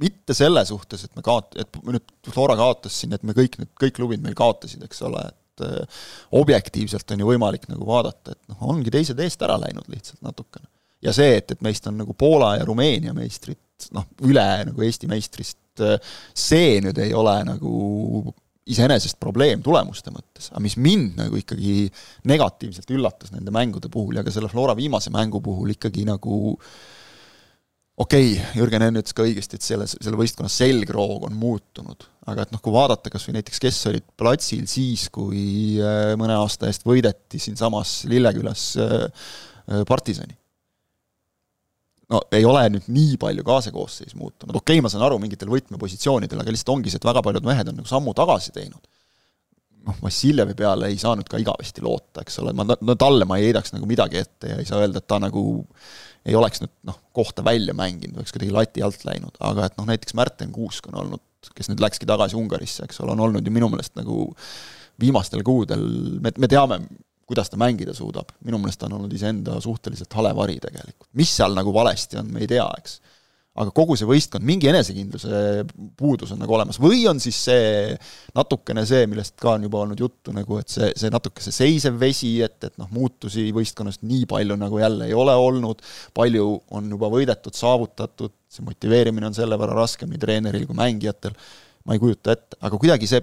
mitte selle suhtes, et me kaot-, et nüüd Flora kaotas siin, et me kõik need, kõik klubid meil kaotasid, eks ole, et äh, objektiivselt on ju võimalik nagu vaadata, et noh, ongi teised eest ära läinud lihtsalt natukene. ja see, et, et meist on nagu Poola ja Rumeenia meistrid, noh, üle nagu Eesti meistrist, äh, see nüüd ei ole nagu iseenesest probleem tulemuste mõttes, aga mis mind nagu ikkagi negatiivselt üllatas nende mängude puhul ja ka selle Flora viimase mängu puhul ikkagi nagu okei okay,, Jürgen Henn ütles ka õigesti, et selle, selle võistkonna selgroog on muutunud, aga et noh, kui vaadata kas või näiteks, kes olid platsil siis, kui äh, mõne aasta eest võideti siinsamas Lillekülas äh, äh, partisani no ei ole nüüd nii palju kaasakoosseis muutunud, okei okay,, ma saan aru mingitel võtmepositsioonidel, aga lihtsalt ongi see, et väga paljud mehed on nagu sammu tagasi teinud. noh, Vassiljevi peale ei saa nüüd ka igavesti loota, eks ole, ma, no talle ma ei heidaks nagu midagi ette ja ei saa öelda, et ta nagu ei oleks nüüd noh, kohta välja mänginud, oleks kuidagi lati alt läinud, aga et noh, näiteks Märten Kuusk on olnud, kes nüüd läkski tagasi Ungarisse, eks ole, on olnud ju minu meelest nagu viimastel kuudel, me, me teame, kuidas ta mängida suudab, minu meelest ta on olnud iseenda suhteliselt hale vari tegelikult. mis seal nagu valesti on, me ei tea, eks. aga kogu see võistkond, mingi enesekindluse puudus on nagu olemas. Või on siis see natukene see, millest ka on juba olnud juttu nagu, et see, see natuke see seisev vesi, et, et noh, muutusi võistkonnast nii palju nagu jälle ei ole olnud, palju on juba võidetud, saavutatud, see motiveerimine on selle võrra raskem nii treeneril kui mängijatel, ma ei kujuta ette, aga kuidagi see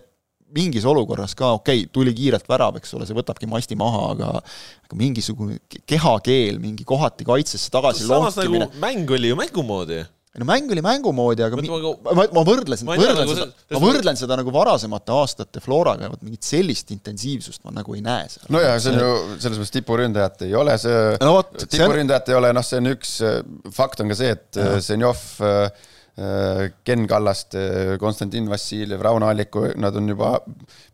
mingis olukorras ka okei okay,, tuli kiirelt värav, eks ole, see võtabki masti maha, aga aga mingisugune kehakeel, mingi kohati kaitsesse tagasi lonkimine nagu mäng oli ju mängu moodi. No mäng oli mängu moodi, aga ma, ma, ma võrdlesin, võrdlen nagu seda, ma võrdlen seda nagu varasemate aastate Floraga vot mingit sellist intensiivsust ma nagu ei näe seal. no jaa, see on ju, selles mõttes tipuründajat ei ole, see no, tipuründajat on... ei ole, noh, see on üks, fakt on ka see, et Zenjov Äh, Ken Kallaste, Konstantin Vassiljev, Rauno Alliku, nad on juba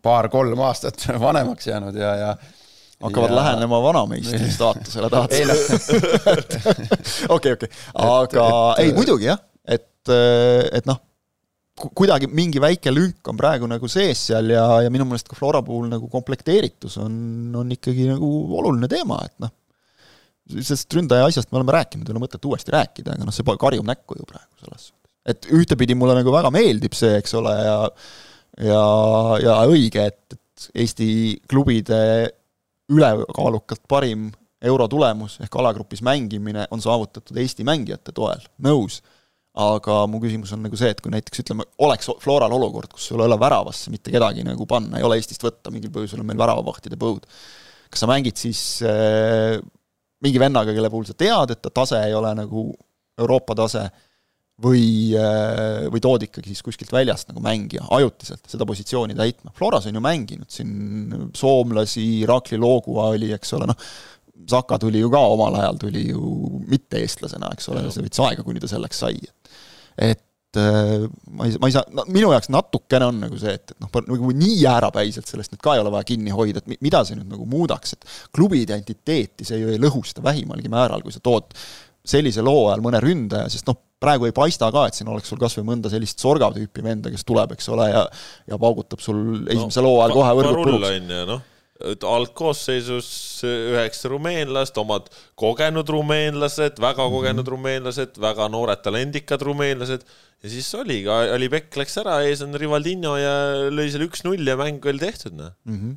paar-kolm aastat vanemaks jäänud ja, ja hakkavad ja... lähenema vanameistri staatusele, tahad sa? okei, okei, aga et, ei muidugi jah, et, et noh, kuidagi mingi väike lünk on praegu nagu sees seal ja, ja minu meelest ka Flora puhul nagu komplekteeritus on, on ikkagi nagu oluline teema, et noh, sellest ründaja asjast me oleme rääkinud, ei ole mõtet uuesti rääkida, aga noh, see karjub näkku ju praegu selles suhtes et ühtepidi mulle nagu väga meeldib see, eks ole, ja ja, ja õige, et, et Eesti klubide ülekaalukalt parim eurotulemus ehk alagrupis mängimine on saavutatud Eesti mängijate toel, nõus. aga mu küsimus on nagu see, et kui näiteks ütleme, oleks Floral olukord, kus sul ei ole väravasse mitte kedagi nagu panna, ei ole Eestist võtta, mingil põhjusel on meil väravavahtide põud, kas sa mängid siis äh, mingi vennaga, kelle puhul sa tead, et ta tase ei ole nagu Euroopa tase või, äh, või tood ikkagi siis kuskilt väljast nagu mängija ajutiselt seda positsiooni täitma. Floras on ju mänginud siin soomlasi, Rakli Loogua oli, eks ole, noh, Saka tuli ju ka omal ajal, tuli ju mitte-eestlasena, eks ole, see võttis aega, kuni ta selleks sai. et äh, ma ei, ma ei saa, no minu jaoks natukene on nagu see, et, et noh, nagu nii jäärapäiselt sellest nüüd ka ei ole vaja kinni hoida, et mida see nüüd nagu muudaks, et klubi identiteeti see ju ei lõhusta vähimalgi määral, kui sa tood sellise loo ajal mõne ründaja, sest noh, praegu ei paista ka, et siin oleks sul kas või mõnda sellist sorgav tüüpi venda, kes tuleb, eks ole, ja ja paugutab sul esimese no, loo ajal kohe võrgud puruks. noh, algkoosseisus üheksa rumeenlast, omad kogenud rumeenlased, väga mhm. kogenud mm -hmm. rumeenlased, väga noored talendikad rumeenlased ja siis oligi, Ali Pekk läks ära, ees on Rivaldino ja lõi seal üks-null ja mäng oli tehtud, noh mm -hmm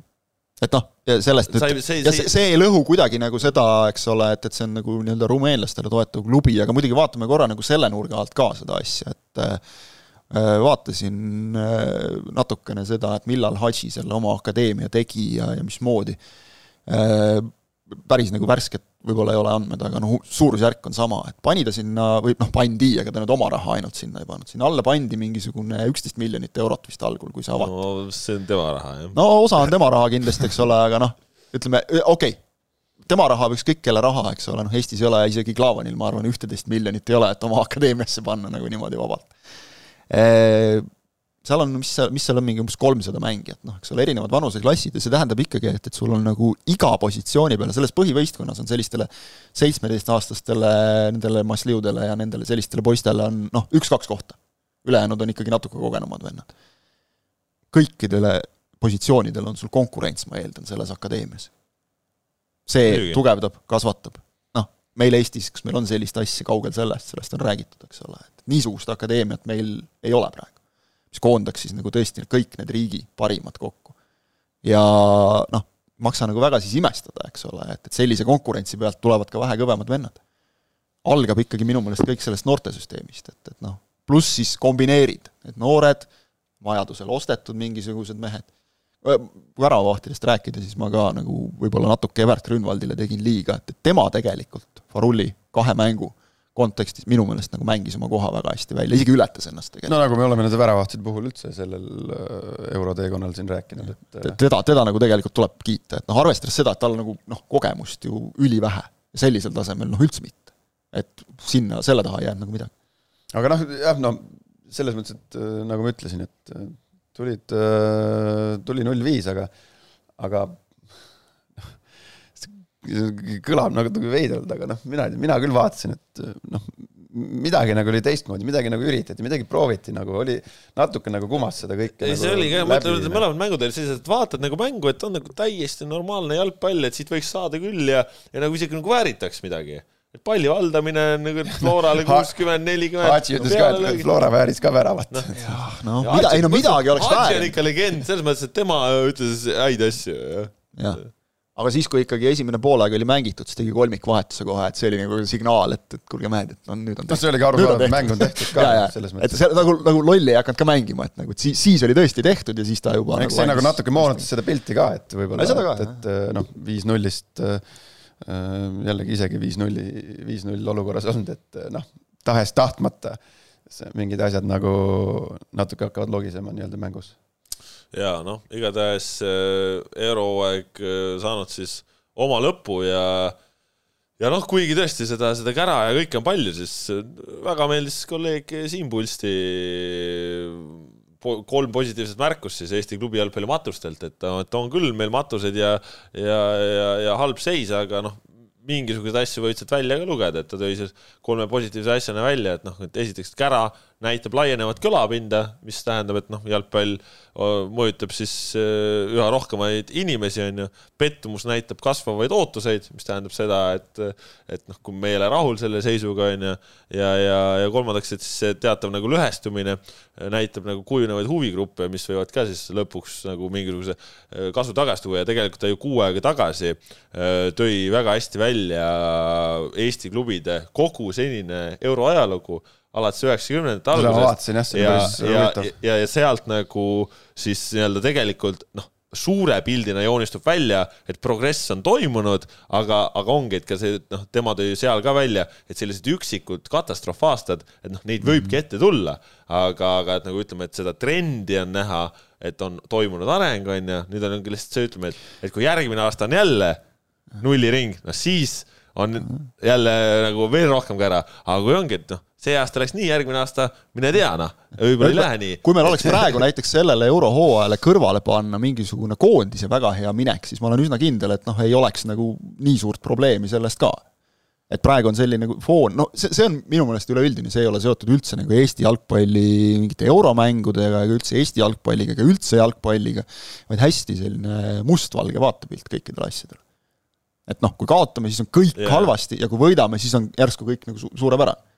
et noh, sellest nüüd, ja see, see ei lõhu kuidagi nagu seda, eks ole, et, et see on nagu nii-öelda rumeenlastele toetav klubi, aga muidugi vaatame korra nagu selle nurga alt ka seda asja, et äh, vaatasin äh, natukene seda, et millal Hadži selle oma akadeemia tegi ja, ja mismoodi. Äh, päris nagu värsket võib-olla ei ole andmed, aga noh, suurusjärk on sama, et pani ta sinna, või noh, pandi, aga ta nüüd oma raha ainult sinna ei pannud, sinna alla pandi mingisugune üksteist miljonit eurot vist algul, kui see avati. no see on tema raha, jah. no osa on tema raha kindlasti, eks ole, aga noh, ütleme, okei okay,, tema raha või ükskõik kelle raha, eks ole, noh Eestis ei ole isegi Klaavanil, ma arvan, ühteteist miljonit ei ole, et oma akadeemiasse panna nagu niimoodi vabalt seal on, mis seal, mis seal on, mingi umbes kolmsada mängijat, noh, eks ole, erinevad vanuseklassid ja see tähendab ikkagi, et, et sul on nagu iga positsiooni peale, selles põhivõistkonnas on sellistele seitsmeteistaastastele, nendele massliudele ja nendele sellistele poistele on noh, üks-kaks kohta. ülejäänud on ikkagi natuke kogenumad vennad. kõikidele positsioonidele on sul konkurents, ma eeldan, selles akadeemias. see Lügi. tugevdab, kasvatab. noh, meil Eestis, kas meil on sellist asja, kaugel sellest, sellest on räägitud, eks ole, et niisugust akadeemiat meil ei ole praegu mis koondaks siis nagu tõesti kõik need riigi parimad kokku. ja noh, maksa nagu väga siis imestada, eks ole, et, et sellise konkurentsi pealt tulevad ka vähe kõvemad vennad. algab ikkagi minu meelest kõik sellest noortesüsteemist, et, et noh, pluss siis kombineerid, et noored, vajadusel ostetud mingisugused mehed, väravavahtidest rääkida, siis ma ka nagu võib-olla natuke Evert Grünwaldile tegin liiga, et, et tema tegelikult, Farulli kahe mängu kontekstis minu meelest nagu mängis oma koha väga hästi välja, isegi ületas ennast tegelikult. no nagu me oleme nende väravahtide puhul üldse sellel äh, euroteekonnal siin rääkinud, et äh, teda, teda nagu tegelikult tuleb kiita, et noh, arvestades seda, et tal nagu noh, kogemust ju ülivähe sellisel tasemel noh, üldse mitte. et sinna, selle taha ei jäänud nagu midagi. aga noh, jah, no selles mõttes, et äh, nagu ma ütlesin, et tulid, tuli null viis, aga, aga kõlab nagu veidralt, aga noh, mina, mina küll vaatasin, et noh, midagi nagu oli teistmoodi, midagi nagu üritati, midagi prooviti nagu, oli natuke nagu kumas seda kõike. ei nagu, see oligi jah, ma ütlen, et mõlemad mängud olid sellised, et vaatad nagu mängu, et on nagu täiesti normaalne jalgpall, et siit võiks saada küll ja, ja nagu isegi nagu vääritaks midagi et palli valdamine on nagu Florale kuuskümmend, nelikümmend. Haatsi ütles ka, et Flora vääris ka väravat. noh no, no, mida, ei no midagi oleks väärinud. Haatsi on ikka legend, selles mõttes, et tema ütles häid asju, jah ja aga siis, kui ikkagi esimene poolaeg oli mängitud, siis tegi kolmikvahetuse kohe, et see oli nagu signaal, et, et kuulge mehed, et no nüüd on noh, see oligi arusaadav, et mäng on tehtud ka selles mõttes. et see nagu, nagu lolli ei hakanud ka mängima, et nagu, et siis, siis oli tõesti tehtud ja siis ta juba eks nagu see nagu natuke moonutas seda pilti ka, et võib-olla, et, et noh, viis-nullist äh, jällegi isegi viis-nulli, viis-null olukorras olnud, et noh, tahes-tahtmata mingid asjad nagu natuke hakkavad logisema nii-öelda mängus ja noh, igatahes äh, eurohooaeg äh, saanud siis oma lõpu ja ja noh, kuigi tõesti seda, seda kära ja kõike on palju, siis äh, väga meeldis kolleeg Siim Pulsti kolm positiivset märkust siis Eesti klubi jalgpalli matustelt, et, et on küll meil matused ja, ja, ja, ja halb seis, aga noh, mingisuguseid asju võid sealt välja ka lugeda, et ta tõi siis kolme positiivse asjana välja, et noh, et esiteks kära näitab laienevat kõlapinda, mis tähendab, et noh, jalgpall mõjutab siis üha rohkemaid inimesi, on ju. pettumus näitab kasvavaid ootuseid, mis tähendab seda, et, et noh, kui me ei ole rahul selle seisuga, on ju, ja, ja, ja kolmandaks, et siis see teatav nagu lõhestumine näitab nagu kujunevaid huvigruppe, mis võivad ka siis lõpuks nagu mingisuguse kasu tagasi tuua ja tegelikult ta ju kuu aega tagasi tõi väga hästi välja Eesti klubide kogu senine euroajalugu alates üheksakümnendate algusest. ja, ja, ja, ja sealt nagu siis nii-öelda tegelikult noh, suure pildina joonistub välja, et progress on toimunud, aga, aga ongi, et ka see noh, tema tõi seal ka välja, et sellised üksikud katastroofaastad, et noh, neid võibki ette tulla, aga, aga et nagu ütleme, et seda trendi on näha, et on toimunud areng, on ju, nüüd on lihtsalt see, ütleme, et, et kui järgmine aasta on jälle nulliring, no siis on jälle nagu veel rohkem kära, aga kui ongi, et noh see aasta läks nii, järgmine aasta mine tea, noh, võib-olla ei lähe nii. kui meil oleks praegu näiteks sellele eurohooajale kõrvale panna mingisugune koondise väga hea minek, siis ma olen üsna kindel, et noh, ei oleks nagu nii suurt probleemi sellest ka. et praegu on selline nagu foon, no see, see on minu meelest üleüldine, see ei ole seotud üldse nagu Eesti jalgpalli mingite euromängudega ega üldse Eesti jalgpalliga ega üldse jalgpalliga, vaid hästi selline mustvalge vaatepilt kõikidele asjadele. et noh, kui kaotame, siis on kõik yeah. halvasti ja kui võidame, siis on järsku kõik nagu su suurepärane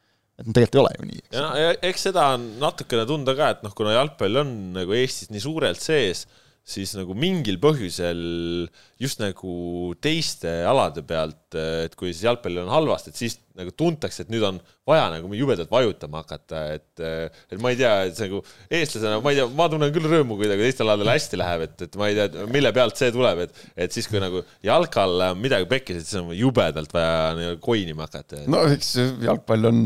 et tegelikult ei ole ju nii. ja no eks seda on natukene tunda ka, et noh, kuna jalgpall on nagu Eestis nii suurelt sees, siis nagu mingil põhjusel just nagu teiste alade pealt, et kui siis jalgpallil on halvasti, et siis nagu tuntakse, et nüüd on vaja nagu jubedalt vajutama hakata, et et ma ei tea, et see nagu eestlasena, ma ei tea, ma tunnen küll rõõmu, kui nagu teistel aladel hästi läheb, et, et ma ei tea, mille pealt see tuleb, et et siis, kui nagu jalkal midagi pekkis, et siis on jubedalt vaja nagu koinima hakata. no eks jalgpall on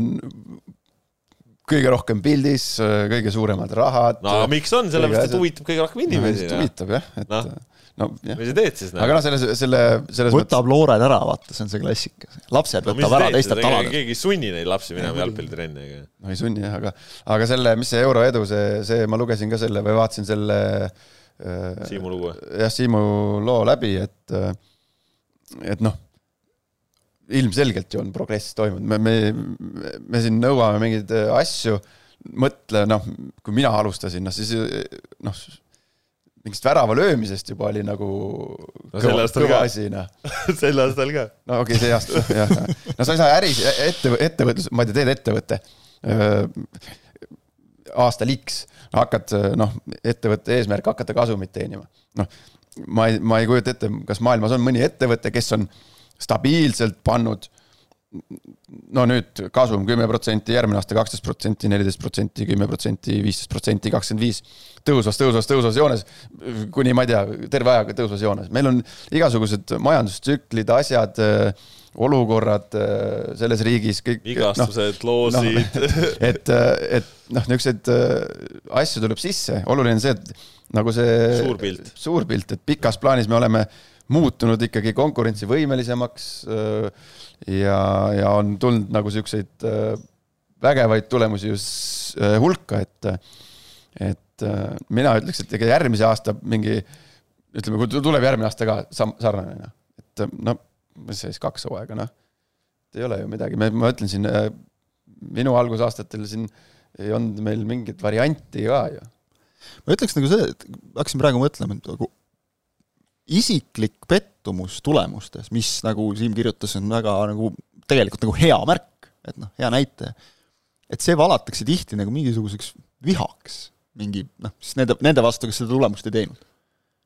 kõige rohkem pildis, kõige suuremad rahad. no miks on, sellepärast, et huvitab kõige rohkem inimesi no,. huvitab jah, et no. no jah. mis sa teed siis? aga noh, selle, selle, selles võtab mõttes... loored ära, vaata, see on see klassika. lapsed no, võtab ära teistelt aladelt. keegi ei sunni neid lapsi minema jalgpallitrenni, ega. no ei sunni jah, aga, aga selle, mis see euro edu, see, see, ma lugesin ka selle või vaatasin selle äh, Siimu lugu. jah, Siimu loo läbi, et, et noh ilmselgelt ju on progress toimunud, me, me, me siin nõuame mingeid äh, asju, mõtle noh, kui mina alustasin, noh siis noh, mingist värava löömisest juba oli nagu no, kõva, kõva asi, noh. sel aastal ka. no okei okay,, see aasta, jah. no sa ei saa äris, ette, ettevõtlus, ma ei tea, teed ettevõtte aastal X, hakkad noh, ettevõtte eesmärk hakata kasumit teenima. noh, ma ei, ma ei kujuta ette, kas maailmas on mõni ettevõte, kes on stabiilselt pannud no nüüd kasum kümme protsenti, järgmine aasta kaksteist protsenti, neliteist protsenti, kümme protsenti, viisteist protsenti, kakskümmend viis. tõusvas, tõusvas, tõusvas joones, kuni ma ei tea, terve ajaga tõusvas joones. meil on igasugused majandustsüklid, asjad, olukorrad selles riigis, kõik. vigastused no,, loosid no,. et, et noh, niisuguseid asju tuleb sisse, oluline on see, et nagu see. suur pilt. suur pilt, et pikas plaanis me oleme muutunud ikkagi konkurentsivõimelisemaks äh, ja, ja on tulnud nagu siukseid äh, vägevaid tulemusi just äh, hulka, et, et mina ütleks, et ega järgmise aasta mingi, ütleme, kui tuleb järgmine aasta ka sarnane, noh, et noh, mis siis, kaks hooaega, noh, ei ole ju midagi, ma ütlen siin, minu algusaastatel siin ei olnud meil mingit varianti ka ju. ma ütleks nagu seda, et hakkasin praegu mõtlema, et nagu isiklik pettumus tulemustes, mis nagu Siim kirjutas, on väga nagu tegelikult nagu hea märk, et noh, hea näitaja. et see valatakse tihti nagu mingisuguseks vihaks, mingi noh, siis nende, nende vastu, kes seda tulemust ei teinud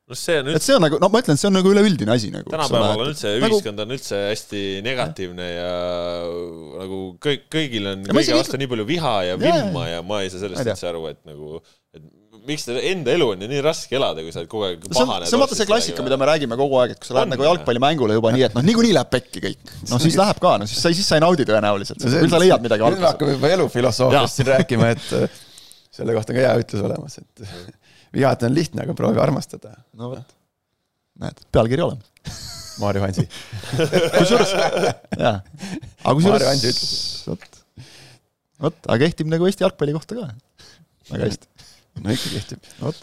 no see on üldse et see on nagu, no ma ütlen, see on nagu üleüldine asi nagu. tänapäeval on üldse, nagu ühiskond on üldse hästi negatiivne ja nagu kõik, kõigil on kõige vastu nii palju viha ja vimma ja, ja ma ei saa sellest üldse aru, et nagu, et miks enda elu on ju nii raske elada, kui sa oled kogu aeg pahane. see on vaata see klassika, mida me räägime kogu aeg, et kui sa lähed nagu jalgpallimängule juba nii, et noh, niikuinii läheb pekki kõik. no siis läheb ka, no siis sa, siis sa ei naudi tõenäoliselt, küll sa leiad midagi nüüd me hakkame juba elufilosoofiast siin rääkima, et äh, selle kohta on ka hea ütlus olemas, et vihata on lihtne, aga proovi armastada. no vot, näed, pealkiri olemas. Maarjo Hansi kusjuures, jaa. aga kusjuures, vot, vot, aga kehtib nagu Eesti jalgpalli kohta ka. Väga hästi no ikka kehtib. vot.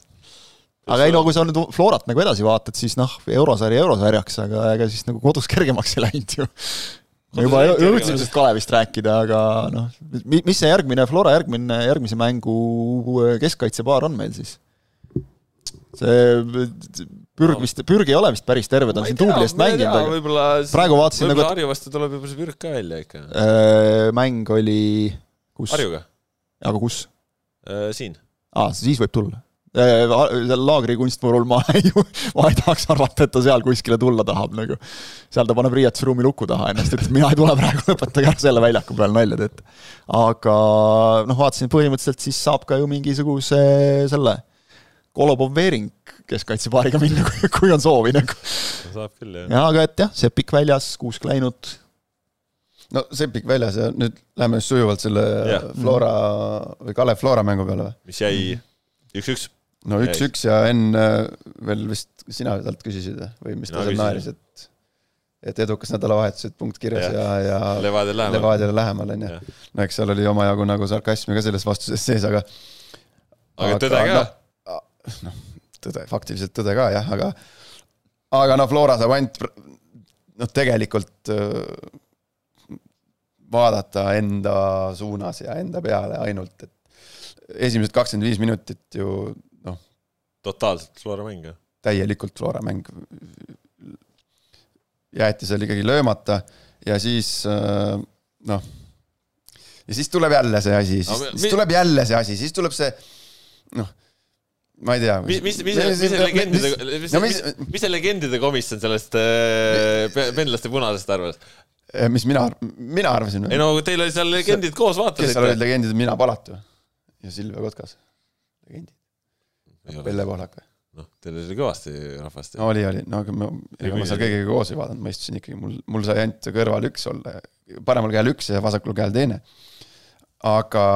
aga ei no kui sa nüüd Florat nagu edasi vaatad, siis noh, eurosari eurosarjaks, aga ega siis nagu kodus kergemaks ei läinud ju. me juba jõudsime sellest Kalevist rääkida, aga noh, mis see järgmine, Flora järgmine, järgmise mängu keskkaitsepaar on meil siis? see Pürg vist, Pürg ei ole vist päris terve, ta on siin tubli eest mänginud, aga praegu vaatasin nagu Harju vastu tuleb juba see Pürg ka välja ikka. Äh, mäng oli kus? Harjuga. aga kus? Äh, siin. Aa, siis võib tulla Äh, laagri kunstmurul ma ei, ma ei tahaks arvata, et ta seal kuskile tulla tahab nagu. seal ta paneb riietusruumi luku taha ennast, ütleb mina ei tule praegu, lõpetage ära selle väljaku peal nalja teete. aga noh, vaatasin põhimõtteliselt siis saab ka ju mingisuguse selle Kolobov Veering keskkaitsepaariga minna, kui on soovi nagu. saab küll, jah. jaa, aga et jah, Sepik väljas, Kuusk läinud. No Sepik väljas ja nüüd läheme sujuvalt selle ja. Flora või Kalev Flora mängu peale või? mis jäi üks-üks no üks-üks ja enne veel vist sina talt küsisid või mis ta no, seal naeris, et et edukas nädalavahetus, et punkt kirjas ja, ja, ja Levadiale lähemal, Levadiale lähemal, on ju. no eks seal oli omajagu nagu sarkasmi ka selles vastuses sees, aga aga tõde ka? noh, tõde, faktiliselt tõde ka jah, aga aga noh, Flora saab ainult noh, tegelikult vaadata enda suunas ja enda peale ainult, et esimesed kakskümmend viis minutit ju totaalselt Flora mäng, jah? täielikult Flora mäng. jäeti seal ikkagi löömata ja siis äh, noh, ja siis tuleb jälle see asi, siis, no, siis tuleb jälle see asi, siis tuleb see noh, ma ei tea. mis, mis, mis, mis see legendide, mis, mis, mis see legendide komisjon sellest äh, penlaste punasest arvas? Äh, mis mina, mina arvasin? ei no teil oli seal legendid koos, vaatasite. kes seal olid legendid, mina Palatu ja Silvia Kotkas, legendid. Pelle Pohlak või? noh, teil oli kõvasti rahvast. oli, oli, no aga ma, ega ma seal kõigiga koos ei vaadanud, ma istusin ikkagi, mul, mul sai ainult kõrval üks olla, paremal käel üks ja vasakul käel teine. aga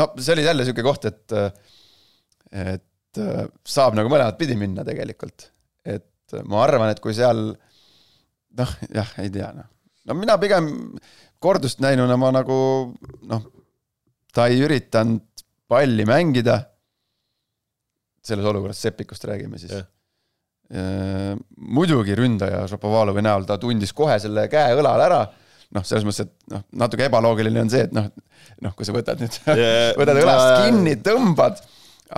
no see oli jälle niisugune koht, et, et saab nagu mõlemat pidi minna tegelikult. et ma arvan, et kui seal noh, jah, ei tea noh. no mina pigem kordust näinuna ma nagu noh, ta ei üritanud palli mängida. Selles olukorras Sepikust räägime siis. Yeah.. muidugi ründaja Šapovalovi näol, ta tundis kohe selle käe õlal ära, noh, selles mõttes, et noh, natuke ebaloogiline on see, et noh, noh, kui sa võtad nüüd yeah. võtad õlast kinni, tõmbad,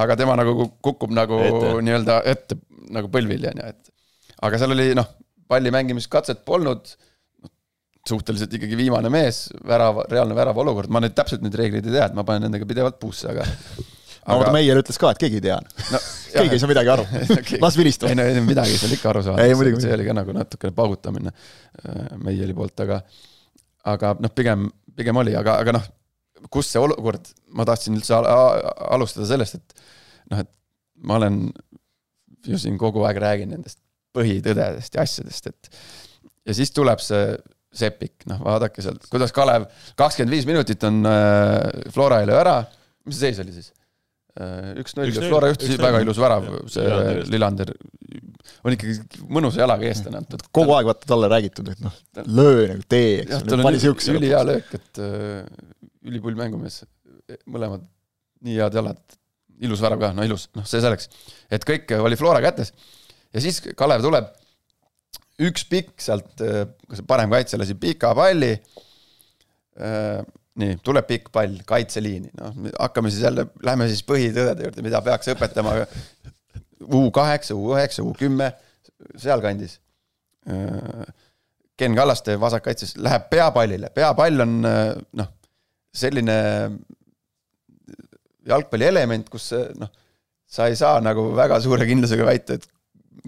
aga tema nagu kukub nagu nii-öelda ette nagu põlvili, on ju, et aga seal oli noh, palli mängimiskatset polnud, suhteliselt ikkagi viimane mees, värav, reaalne värava olukord, ma nüüd täpselt neid reegleid ei tea, et ma panen nendega pidevalt puusse, aga aga Meier ütles ka, et keegi ei tea no,. keegi ei saa midagi aru las vilistab. ei no ei, midagi saa ikka aru saada. see oli ka nagu natukene paugutamine äh, Meieri poolt, aga, aga noh, pigem, pigem oli, aga, aga noh, kus see olukord, ma tahtsin üldse alustada sellest, et noh, et ma olen ju siin kogu aeg räägin nendest põhitõdedest ja asjadest, et ja siis tuleb see Sepik, noh, vaadake sealt, kuidas Kalev, kakskümmend viis minutit on äh, Flora löö ära, mis see seis oli siis? Äh, üks-null ja Flora juhtis väga ilus värav, see Lillander on ikkagi mõnusa jalaga eestlane antud. kogu aeg vaata talle räägitud, et noh, löö nagu tee, eks ole, pani siukse. ülihea löök, et äh, ülipull mängumees, mõlemad nii head jalad, ilus värav ka, no ilus, noh, see selleks. et kõik oli Flora kätes ja siis Kalev tuleb, üks pikk sealt, äh, kas parem kaitse lasi pika palli. Nii, tuleb pikk pall kaitseliini, noh, hakkame siis jälle, lähme siis põhitõdede juurde, mida peaks õpetama U kaheksa, U üheksa, U kümme, sealkandis. Ken Kallaste vasakkaitses läheb peapallile, peapall on noh, selline jalgpalli element, kus noh, sa ei saa nagu väga suure kindlusega väita, et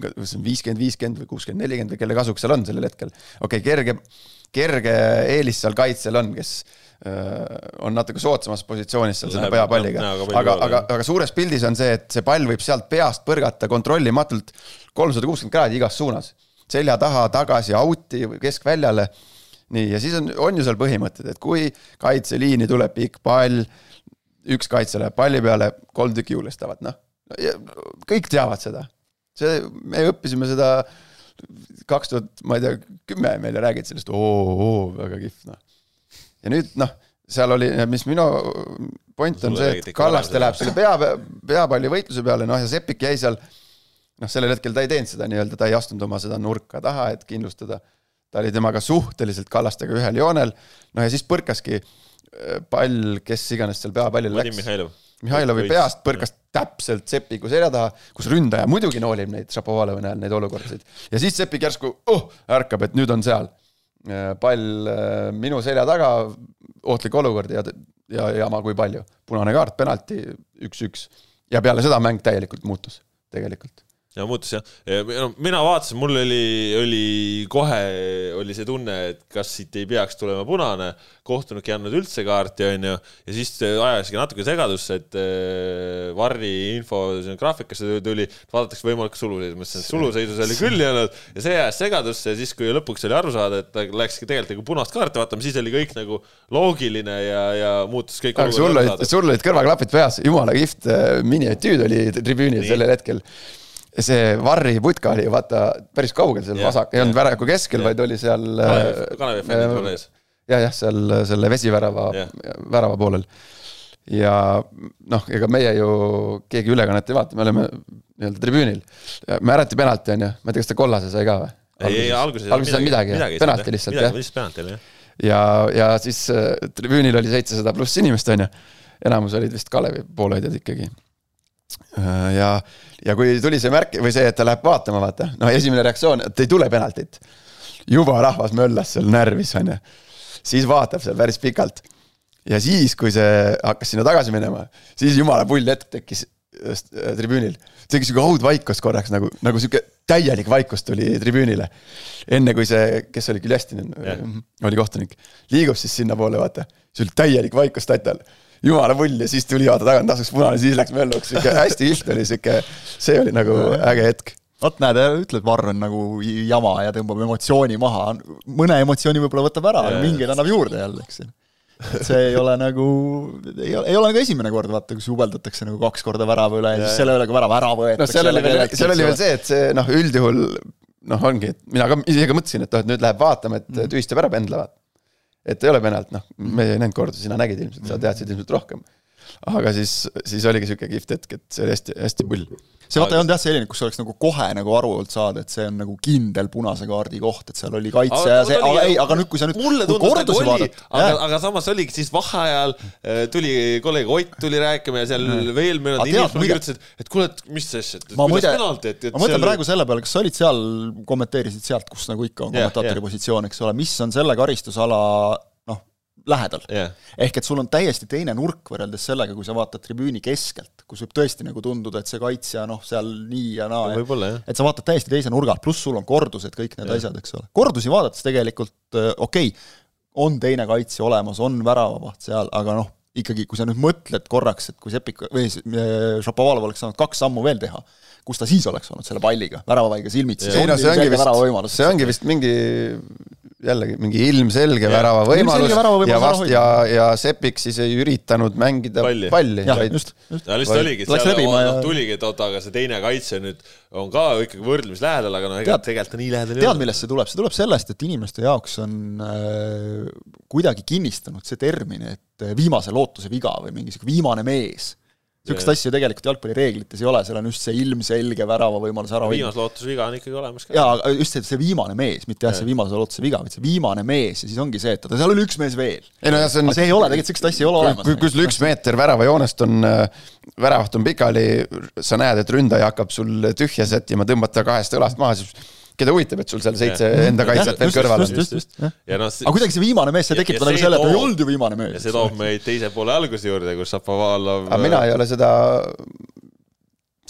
kas see on viiskümmend, viiskümmend või kuuskümmend, nelikümmend või kelle kasuks seal on sellel hetkel. okei okay,, kerge, kerge eelis seal kaitsel on, kes Äh, on natuke soodsamas positsioonis seal selle peapalliga. aga, aga, aga suures pildis on see, et see pall võib sealt peast põrgata kontrollimatult kolmsada kuuskümmend kraadi igas suunas. selja taha, tagasi, out'i, keskväljale. nii, ja siis on, on ju seal põhimõtted, et kui kaitseliini tuleb pikk pall, üks kaitse läheb palli peale, kolm tükki julgestavad, noh. kõik teavad seda. See, me õppisime seda kaks tuhat, ma ei tea, kümme meile räägiti sellest, oo, oo, väga kihvt, noh ja nüüd noh, seal oli, mis minu point on see, et Kallaste läheb selle pea, peapalli võitluse peale, noh ja Sepik jäi seal, noh, sellel hetkel ta ei teinud seda nii-öelda, ta ei astunud oma seda nurka taha, et kindlustada. ta oli temaga suhteliselt Kallastega ühel joonel, no ja siis põrkaski äh, pall, kes iganes seal peapallile läks. Mihhailov. Mihhailovi peast põrkas täpselt Sepiku selja taha, kus ründaja muidugi noolib neid Šapovalovi näol, neid olukordasid. ja siis Sepik järsku oh, ärkab, et nüüd on seal. Äh, pall äh, minu selja taga, ohtlik olukord ja, ja jama kui palju. punane kaart, penalti, üks-üks. ja peale seda mäng täielikult muutus, tegelikult ja muutus jah, no mina vaatasin, mul oli, oli kohe oli see tunne, et kas siit ei peaks tulema punane, kohtunik ei andnud üldse kaarti, onju, ja siis ajaski natuke segadusse, et äh, Varri info graafikasse tuli, vaadatakse võimalik suluseisu, ma ütlesin, et suluseisus oli küll ei olnud. Ja see ajas segadusse ja siis, kui lõpuks oli aru saada, et ta läkski tegelikult nagu punast kaarti vaatama, siis oli kõik nagu loogiline ja, ja muutus kõik. sul olid, sul olid kõrvaklapid peas, jumala kihvt äh, miniatüüd oli tribüünil sellel hetkel see Varri putka oli vaata päris kaugel seal yeah, vasak, ei olnud väraku keskel, vaid oli seal. Kalevi fännid veel ees. ja, jah, seal selle vesivärava yeah., värava poolel. ja noh, ega meie ju keegi ülekannet ei vaata, me oleme nii-öelda tribüünil. määrati penalti, on ju, ma ei tea, kas ta kollase sai ka või? ei, ei alguses. alguses ei saanud midagi, midagi, penalti lihtsalt jah. lihtsalt penalti oli jah. ja, ja siis äh, tribüünil oli seitsesada pluss inimest, on ju. enamus olid vist Kalevi poolehoidjad ikkagi ja, ja kui tuli see märk või see, et ta läheb vaatama, vaata, noh, esimene reaktsioon, et ei tule penaltit. juba rahvas möllas seal närvis, on ju. siis vaatab seal päris pikalt. ja siis, kui see hakkas sinna tagasi minema, siis jumala pull hetk tekkis äh, tribüünil. tekkis sihuke haudvaikus korraks nagu, nagu sihuke täielik vaikus tuli tribüünile. enne kui see, kes oli Külestinen yeah., oli kohtunik, liigub siis sinnapoole, vaata. siis oli täielik vaikus tatal jumala pull ja siis tuli vaata tagant asus punane, siis läks mölluks, sihuke hästi kihvt oli sihuke, see oli nagu äge hetk vot näed, ütled, Varr on nagu jama ja tõmbab emotsiooni maha, mõne emotsiooni võib-olla võtab ära, aga mingeid annab juurde jälle, eks ju. et see ei ole nagu, ei ole, ei ole nagu esimene kord, vaata, kus jubeldatakse nagu kaks korda värava üle ja, ja siis selle üle ka värav ära võetakse. noh, seal oli veel, seal oli veel see, et see noh, üldjuhul noh, ongi, et mina ka ise ka mõtlesin, et noh, et nüüd läheb vaatama, et mm. tühistab ära pendlevad et ei ole penalt, noh, me ei näinud korda, sina nägid ilmselt, sa teadsid ilmselt rohkem. Aga siis, siis oligi sihuke kihvt hetk, et see oli hästi, hästi pull. see vaata ei olnud jah selline, kus oleks nagu kohe nagu aru olnud saada, et see on nagu kindel punase kaardi koht, et seal oli kaitse aga, ja see, aga ei, aga nüüd, kui sa nüüd mulle tundus nagu oli, aga, aga samas oligi siis vaheajal äh, tuli kolleeg Ott tuli rääkima ja seal mm. veel mõned inimesed mulle kirjutasid, et kuule, et mis asja, et kuidas penalti, et, et ma mõtlen seal... praegu selle peale, kas sa olid seal, kommenteerisid sealt, kus nagu ikka on kommentaatori positsioon, eks ole, mis on selle karistusala lähedal yeah.. ehk et sul on täiesti teine nurk võrreldes sellega, kui sa vaatad tribüüni keskelt, kus võib tõesti nagu tunduda, et see kaitsja noh, seal nii ja naa no,, et, et sa vaatad täiesti teise nurga pluss sul on kordused, kõik need yeah. asjad, eks ole. kordusi vaadates tegelikult äh, okei okay,, on teine kaitsja olemas, on väravavaht seal, aga noh, ikkagi, kui sa nüüd mõtled korraks, et kui Sepik või äh, Šapovalov oleks saanud kaks sammu veel teha, kus ta siis oleks olnud selle palliga, väravavaiga silmitsi? ei no see ongi vist, see ongi vist mingi jällegi mingi ilmselge värava võimalus värava ja vast- ja, ja Sepik siis ei üritanud mängida palli, palli, vaid just, just. ja lihtsalt oligi, seal ja... tuligi, et oota, aga see teine kaitse nüüd on ka ikkagi võrdlemisi lähedal, aga noh, ega tegelikult ta nii lähedal ei ole. tead, millest see tuleb, see tuleb sellest, et inimeste jaoks on äh, kuidagi kinnistanud see termin, et viimase lootuse viga või mingi sihuke viimane mees niisugust asja tegelikult jalgpallireeglites ei ole, seal on just see ilmselge värava võimalus ära hoida. viimase lootuse viga on ikkagi olemas ka. jaa, just see, see viimane mees, mitte jah, see viimase lootuse viga, vaid see viimane mees ja siis ongi see, et oota, seal oli üks mees veel. ei no jah, see on aga see ei ole, tegelikult niisugust asja ei ole olemas. kui, kui sul üks meeter väravajoonest on, äh, väravaht on pikali, sa näed, et ründaja hakkab sul tühja sättima, tõmbata kahest õlast maha, siis keda huvitab, et sul seal seitse ja. enda kaitset veel kõrval on. No, aga kuidagi see viimane mees, see tekitab nagu selle, et ei olnud ju viimane mees. ja see toob meid teise poole alguse juurde, kus Šapovalov aga mina ei ole seda,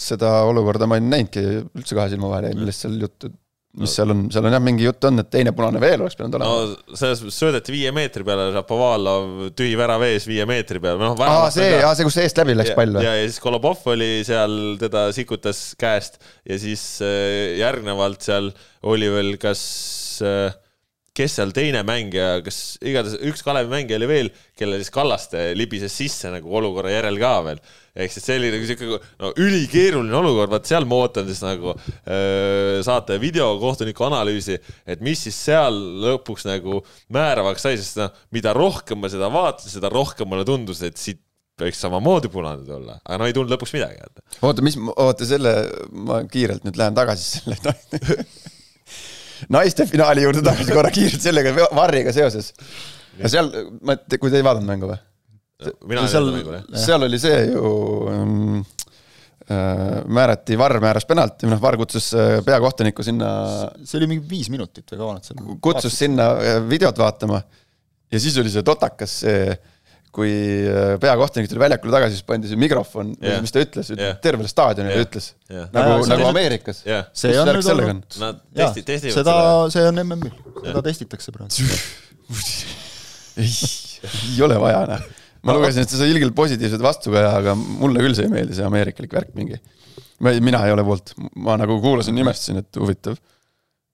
seda olukorda ma ei näinudki üldse kahe silma vahele, millest seal juttu mis seal on, seal on jah, mingi jutt on, et teine punane veel oleks pidanud olema. no selles mõttes söödeti viie meetri peale, Šapovalov tühi värav ees viie meetri peale, noh. aa, see, aa see, kus eest läbi läks pall või? ja, ja siis Kolobov oli seal, teda sikutas käest ja siis äh, järgnevalt seal oli veel kas äh, kes seal teine mängija, kas igatahes üks Kalevi mängija oli veel, kellel siis Kallaste libises sisse nagu olukorra järel ka veel ehk siis see oli nagu sihuke no ülikeeruline olukord, vaat seal ma ootan siis nagu öö, saate videokohtuniku analüüsi, et mis siis seal lõpuks nagu määravaks sai, sest noh, mida rohkem ma seda vaatasin, seda rohkem mulle tundus, et siit võiks samamoodi punane tulla, aga no ei tulnud lõpuks midagi. oota, mis, oota selle, ma kiirelt nüüd lähen tagasi selle naiste finaali juurde tagasi korra kiirelt sellega Varriga seoses. ja seal, ma, kui te ei vaadanud mängu või? mina ei seal, seal oli see ju ähm, äh, määrati, Varr määras penalti, noh, Varr kutsus äh, peakohtuniku sinna. see oli mingi viis minutit või kaua nad seal. kutsus vaatasid. sinna äh, videot vaatama ja siis oli see totakas, see kui äh, peakohtunik tuli väljakule tagasi, siis pandi see mikrofon yeah., mis ta ütles yeah., tervele staadionile yeah. ütles yeah.. nagu, nagu Ameerikas yeah.. see on nüüd olnud. Nad testi, testivad seda, see on MM-il, seda testitakse praegu ei, ei ole vaja, noh ma lugesin, et sa sai ilgelt positiivset vastukaja, aga mulle küll see ei meeldi, see ameerikalik värk mingi. mina ei ole poolt, ma nagu kuulasin, imestasin, et huvitav.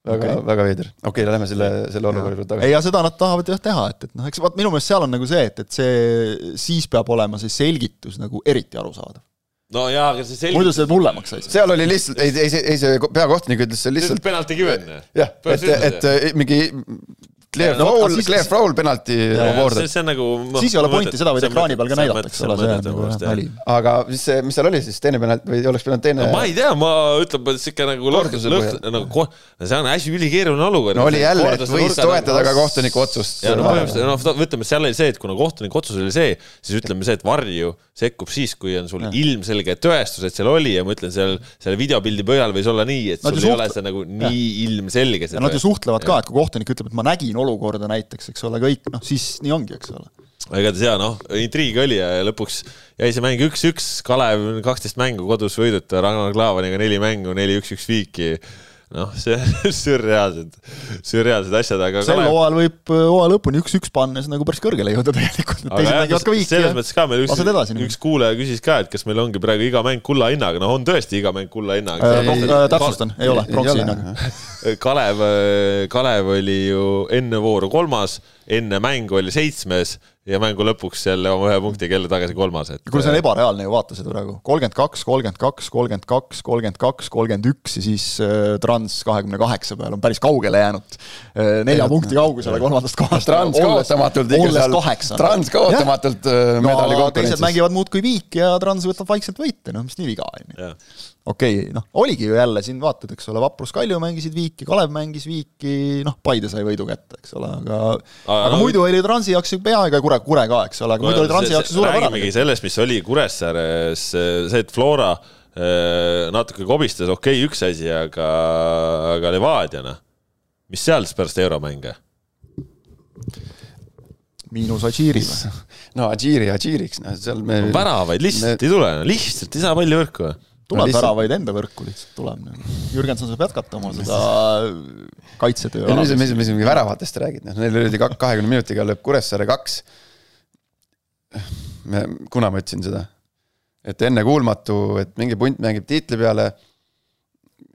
Väga okay., väga veider. okei okay,, lähme selle, selle olukorra juurde tagasi. ei, ja seda nad tahavad jah teha, et, et noh, eks vaat minu meelest seal on nagu see, et, et see, siis peab olema see selgitus nagu eriti arusaadav no jaa, aga see selgitus muidu see hullemaks asi. seal oli lihtsalt, ei, ei, ei see peakohtunik ütles seal lihtsalt penalti kiven. jah, et, et, et mingi Clear no, foul, clear foul penalti award. see, on nagu siis ei ole pointi, seda võid ekraani peal ka näidata, eks ole, see on nagu nali. aga mis see, mis seal oli siis, teine penalt või oleks pidanud teine no, ma ei tea, ma ütleb, et sihuke nagu lõhn, lõhn, nagu see on hästi ülikeeruline olukord. no oli jälle, et võis toetada ka kohtuniku otsust. ja no põhimõtteliselt, noh, ütleme, seal oli see, et kuna kohtuniku otsus oli see, siis ütleme see, et varju sekkub siis, kui on sul ilmselge tõestus, et seal oli ja ma ütlen, seal, selle videopildi põhjal võis olla nii, et sul ei ole see nagu nii ilmselge. nad ju suhtlevad ka, et kui kohtunik ütleb, et ma nägin olukorda näiteks, eks ole, kõik, noh siis nii ongi, eks ole. igatahes jaa, noh, intriig oli ja lõpuks jäi see mäng üks-üks, Kalev kaksteist mängu kodus võiduta, Ragnar Klavaniga neli mängu, neli-üks-üks viiki noh, see sürreaalsed, sürreaalsed asjad, aga sel hooajal võib äh, hooaja lõpuni üks-üks see nagu päris kõrgele jõuda tegelikult, teised mängivad ka viiki selles mõttes ka meil üks, üks kuulaja küsis ka, et kas meil ongi praegu iga mäng kulla hinnaga, no on tõesti iga mäng kulla hinnaga. Äh,. täpsustan, ei ole, pronksi hinnaga. Kalev, Kalev oli ju enne vooru kolmas, enne mängu oli seitsmes ja mängu lõpuks jälle oma ühe punktiga jälle tagasi kolmas, et kuule, see on ebareaalne ju, vaata seda praegu. kolmkümmend kaks, kolmkümmend kaks, kolmkümmend kaks, kolmkümmend kaks, kolmkümmend üks ja siis äh, Trans kahekümne kaheksa peal on päris kaugele jäänud. Äh, nelja punkti kaugusele kolmandast kohast. Trans kaotamatult ikka seal, Trans kaotamatult äh, medali no, konkurentsis. teised mängivad muudkui viiki ja Trans võtab vaikselt võite, noh mis nii viga on ju okei okay,, noh, oligi ju jälle siin vaatad, eks ole, Vaprus Kalju mängisid viiki, Kalev mängis viiki, noh, Paide sai võidu kätte, eks ole, aga aga, aga muidu oli Transi jaoks ju peaaegu Kure, Kure ka, eks ole, aga muidu oli Transi jaoks ju suurepärane. räägimegi sellest, mis oli Kuressaares, see, et Flora eh, natuke kobistas, okei okay,, üks asi, aga, aga Levadia, noh, mis seal siis pärast euromänge? miinus Adžiiri või? no Adžiiri Adžiiriks, noh, seal me no, väravaid lihtsalt me... ei tule, lihtsalt ei saa palli võrku? Tuleb no, väravaid enda võrku lihtsalt tuleb. Jürgenson saab jätkata oma seda kaitsetöö. mis, mis, mis, mis väravatest räägid, noh, neil oli kahekümne minutiga lööb Kuressaare kaks. me, kuna ma ütlesin seda, et ennekuulmatu, et mingi punt mängib tiitli peale.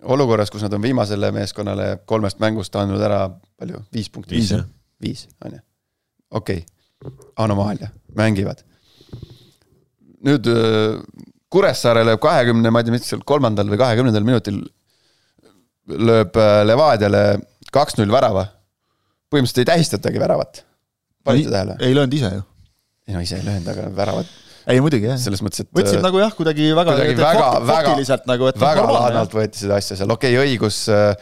olukorras, kus nad on viimasele meeskonnale kolmest mängust andnud ära palju, viis punkti. viis, viis, on ju, okei okay., anomaalia, mängivad. nüüd Kuressaare lööb kahekümne, ma ei tea, mis seal kolmandal või kahekümnendal minutil lööb äh, Levadiale kaks-null värava. põhimõtteliselt ei tähistatagi väravat. panite tähele? ei löönud ise ju. ei no ise ei löönud, aga väravat. ei muidugi jah. selles mõttes, et. võtsid äh, nagu jah, kuidagi väga. kuidagi väga, väga, nagu, väga laadnalt võeti seda asja seal, okei okay,, õigus äh,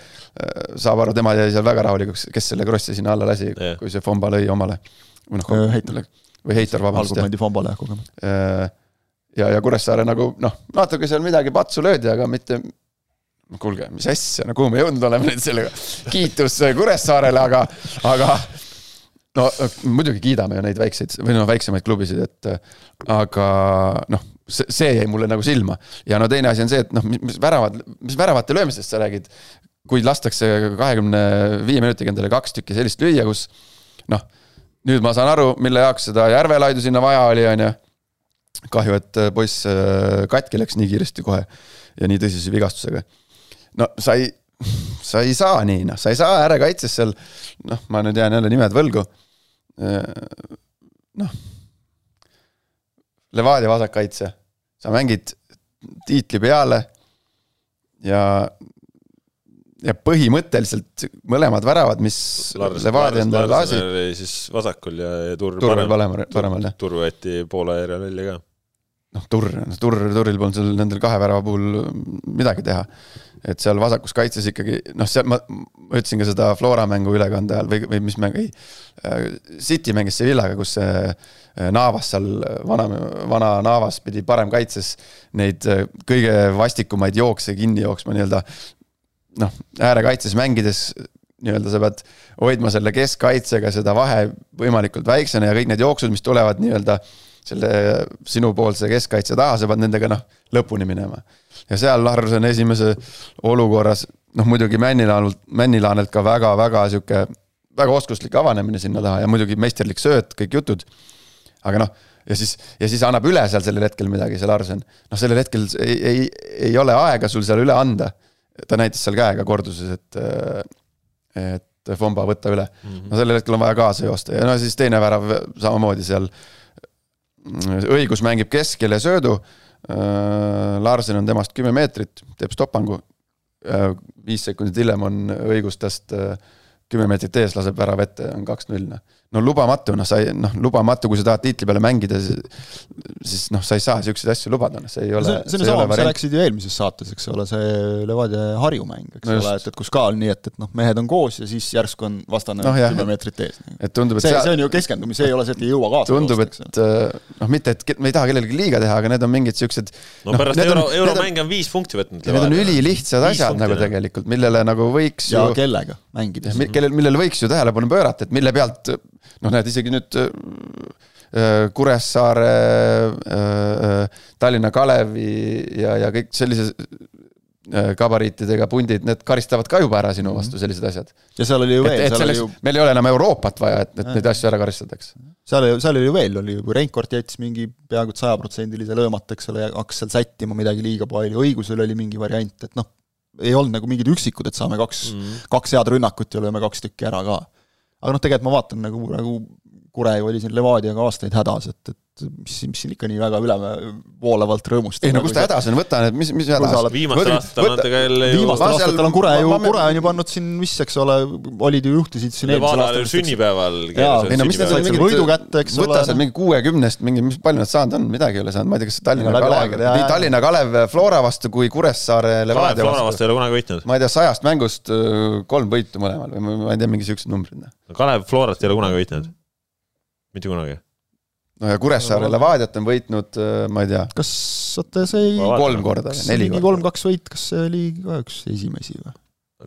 saab aru, tema jäi seal väga rahulikuks, kes selle krossi sinna alla lasi yeah., kui see Fomba lõi omale. või noh, Heitor, või Heitor, vabandust. algul pandi Fombale kogemata ja, ja Kuressaare nagu noh, natuke seal midagi patsu löödi, aga mitte no kuulge, mis asja, no kuhu me jõudnud oleme nüüd sellega. kiitus Kuressaarele, aga, aga no muidugi kiidame ju neid väikseid või noh, väiksemaid klubisid, et aga noh, see, see jäi mulle nagu silma. ja no teine asi on see, et noh, mis, väravad, mis väravate löömisest sa räägid. kui lastakse kahekümne viie minutiga endale kaks tükki sellist lüüa, kus noh, nüüd ma saan aru, mille jaoks seda Järvelaidu sinna vaja oli, on ju kahju, et äh, poiss äh, katki läks nii kiiresti kohe ja nii tõsise vigastusega. no sa ei, sa ei saa nii, noh, sa ei saa äärekaitses seal, noh, ma nüüd jään jälle nimed võlgu. Äh, noh, Levadia vasakkaitse, sa mängid tiitli peale ja, ja põhimõtteliselt mõlemad väravad, mis Levadia endale lasi. siis vasakul ja, ja Turr paremal, paremal, paremal, jah. Turr võeti poole järel välja ka noh, Turr, Turr, Turril polnud seal nendel kahe värava puhul midagi teha. et seal vasakus kaitses ikkagi, noh, seal ma, ma ütlesin ka seda Flora mängu ülekande ajal või, või mis mäng, ei. City mängis Sevillaga, kus see äh, Naavas seal, vana, vana Naavas pidi parem kaitses neid äh, kõige vastikumaid jookse kinni jooksma nii-öelda. Noh, äärekaitses mängides nii-öelda sa pead hoidma selle keskkaitsega seda vahe võimalikult väiksena ja kõik need jooksud, mis tulevad nii-öelda selle sinupoolse keskkaitse taha, sa pead nendega noh, lõpuni minema. ja seal Larsen esimese olukorras, noh muidugi Männilaanult, Männilaanelt ka väga-väga sihuke, väga oskuslik avanemine sinna taha ja muidugi meisterlik sööt, kõik jutud. aga noh, ja siis, ja siis annab üle seal sellel hetkel midagi, see Larsen. noh, sellel hetkel ei, ei, ei ole aega sul seal üle anda. Ta näitas seal käega korduses, et, et Fomba võtta üle mm. -hmm. no sellel hetkel on vaja kaasa joosta ja no siis teine värav samamoodi seal õigus mängib keskele söödu. Larsen on temast kümme meetrit, teeb stopangu. Viis sekundit hiljem on õigus tast kümme meetrit ees, laseb värava ette, on kaks-null, noh no lubamatu, noh, sa ei, noh, lubamatu, kui sa tahad tiitli peale mängida, siis noh, sa ei saa siukseid asju lubada, noh, see ei ole. see on sama, mis sa rääkisid ju eelmises saates, eks ole, see Levadia Harju mäng, eks no ole, et, et kus ka on nii, et, et noh, mehed on koos ja siis järsku on vastane noh, kümme meetrit ees. et tundub, et see, see on ju keskendumine, see ei ole see, et ei jõua kaasa. tundub, et noh, mitte, et me ei taha kellelegi liiga teha, aga need on mingid siuksed. no pärast no, euro, euromänge on viis punkti võtnud. Need on ülilihtsad asjad nagu tegelikult, millele nagu võiks ja ju. kellega mängides. kellel, millele võiks ju tähelepanu pöörata, et mille pealt noh, näed isegi nüüd äh, äh, Kuressaare, äh, Tallinna Kalevi ja, ja kõik sellise gabariitidega pundid, need karistavad ka juba ära sinu vastu, mhm. sellised asjad. ja seal oli ju veel. et selleks, ju... meil ei ole enam Euroopat vaja, et, et neid asju ära karistataks. seal, seal oli ju veel, oli ju, kui Reinkord jättis mingi peaaegu et sajaprotsendilise löömata, eks ole, ja hakkas seal sättima midagi liiga palju, õigusel oli mingi variant, et noh, ei olnud nagu mingid üksikud, et saame kaks mm., kaks head rünnakut ja lööme kaks tükki ära ka aga noh, tegelikult ma vaatan nagu, nagu Kure ju oli siin Levadiaga aastaid hädas, et, et mis, mis siin ikka nii väga üle voolavalt rõõmustab. ei no kus ta hädas on, võta need, mis, mis hädas. viimastel aastatel jälle ju. viimastel aastatel on Kure ju, Kure on ju pannud siin, mis, eks ole, olid ju juhtisid siin eelmisel aastal. sünnipäeval. ei no mis nad said võidu kätte, eks ole. võta sealt mingi kuuekümnest, mingi, mis palju nad saanud on, midagi ei ole saanud, ma ei tea, kas Tallinna Kalev, nii Tallinna Kalev Flora vastu kui Kuressaare Levadia vastu. Flora vastu ei ole kunagi võitnud. ma ei tea, sajast mängust äh, kolm võitu mõlemal või ma ei tea, mingi siuksed numbrid. Noh. Kalev Florat ei ole kunagi võitnud mitte kunagi. No ja Kuressaare Levadiat on võitnud, äh, ma ei tea. kas, oota, see ei kolm korda neli korda? kolm-kaks võit, kas see oli ka üks esimesi või?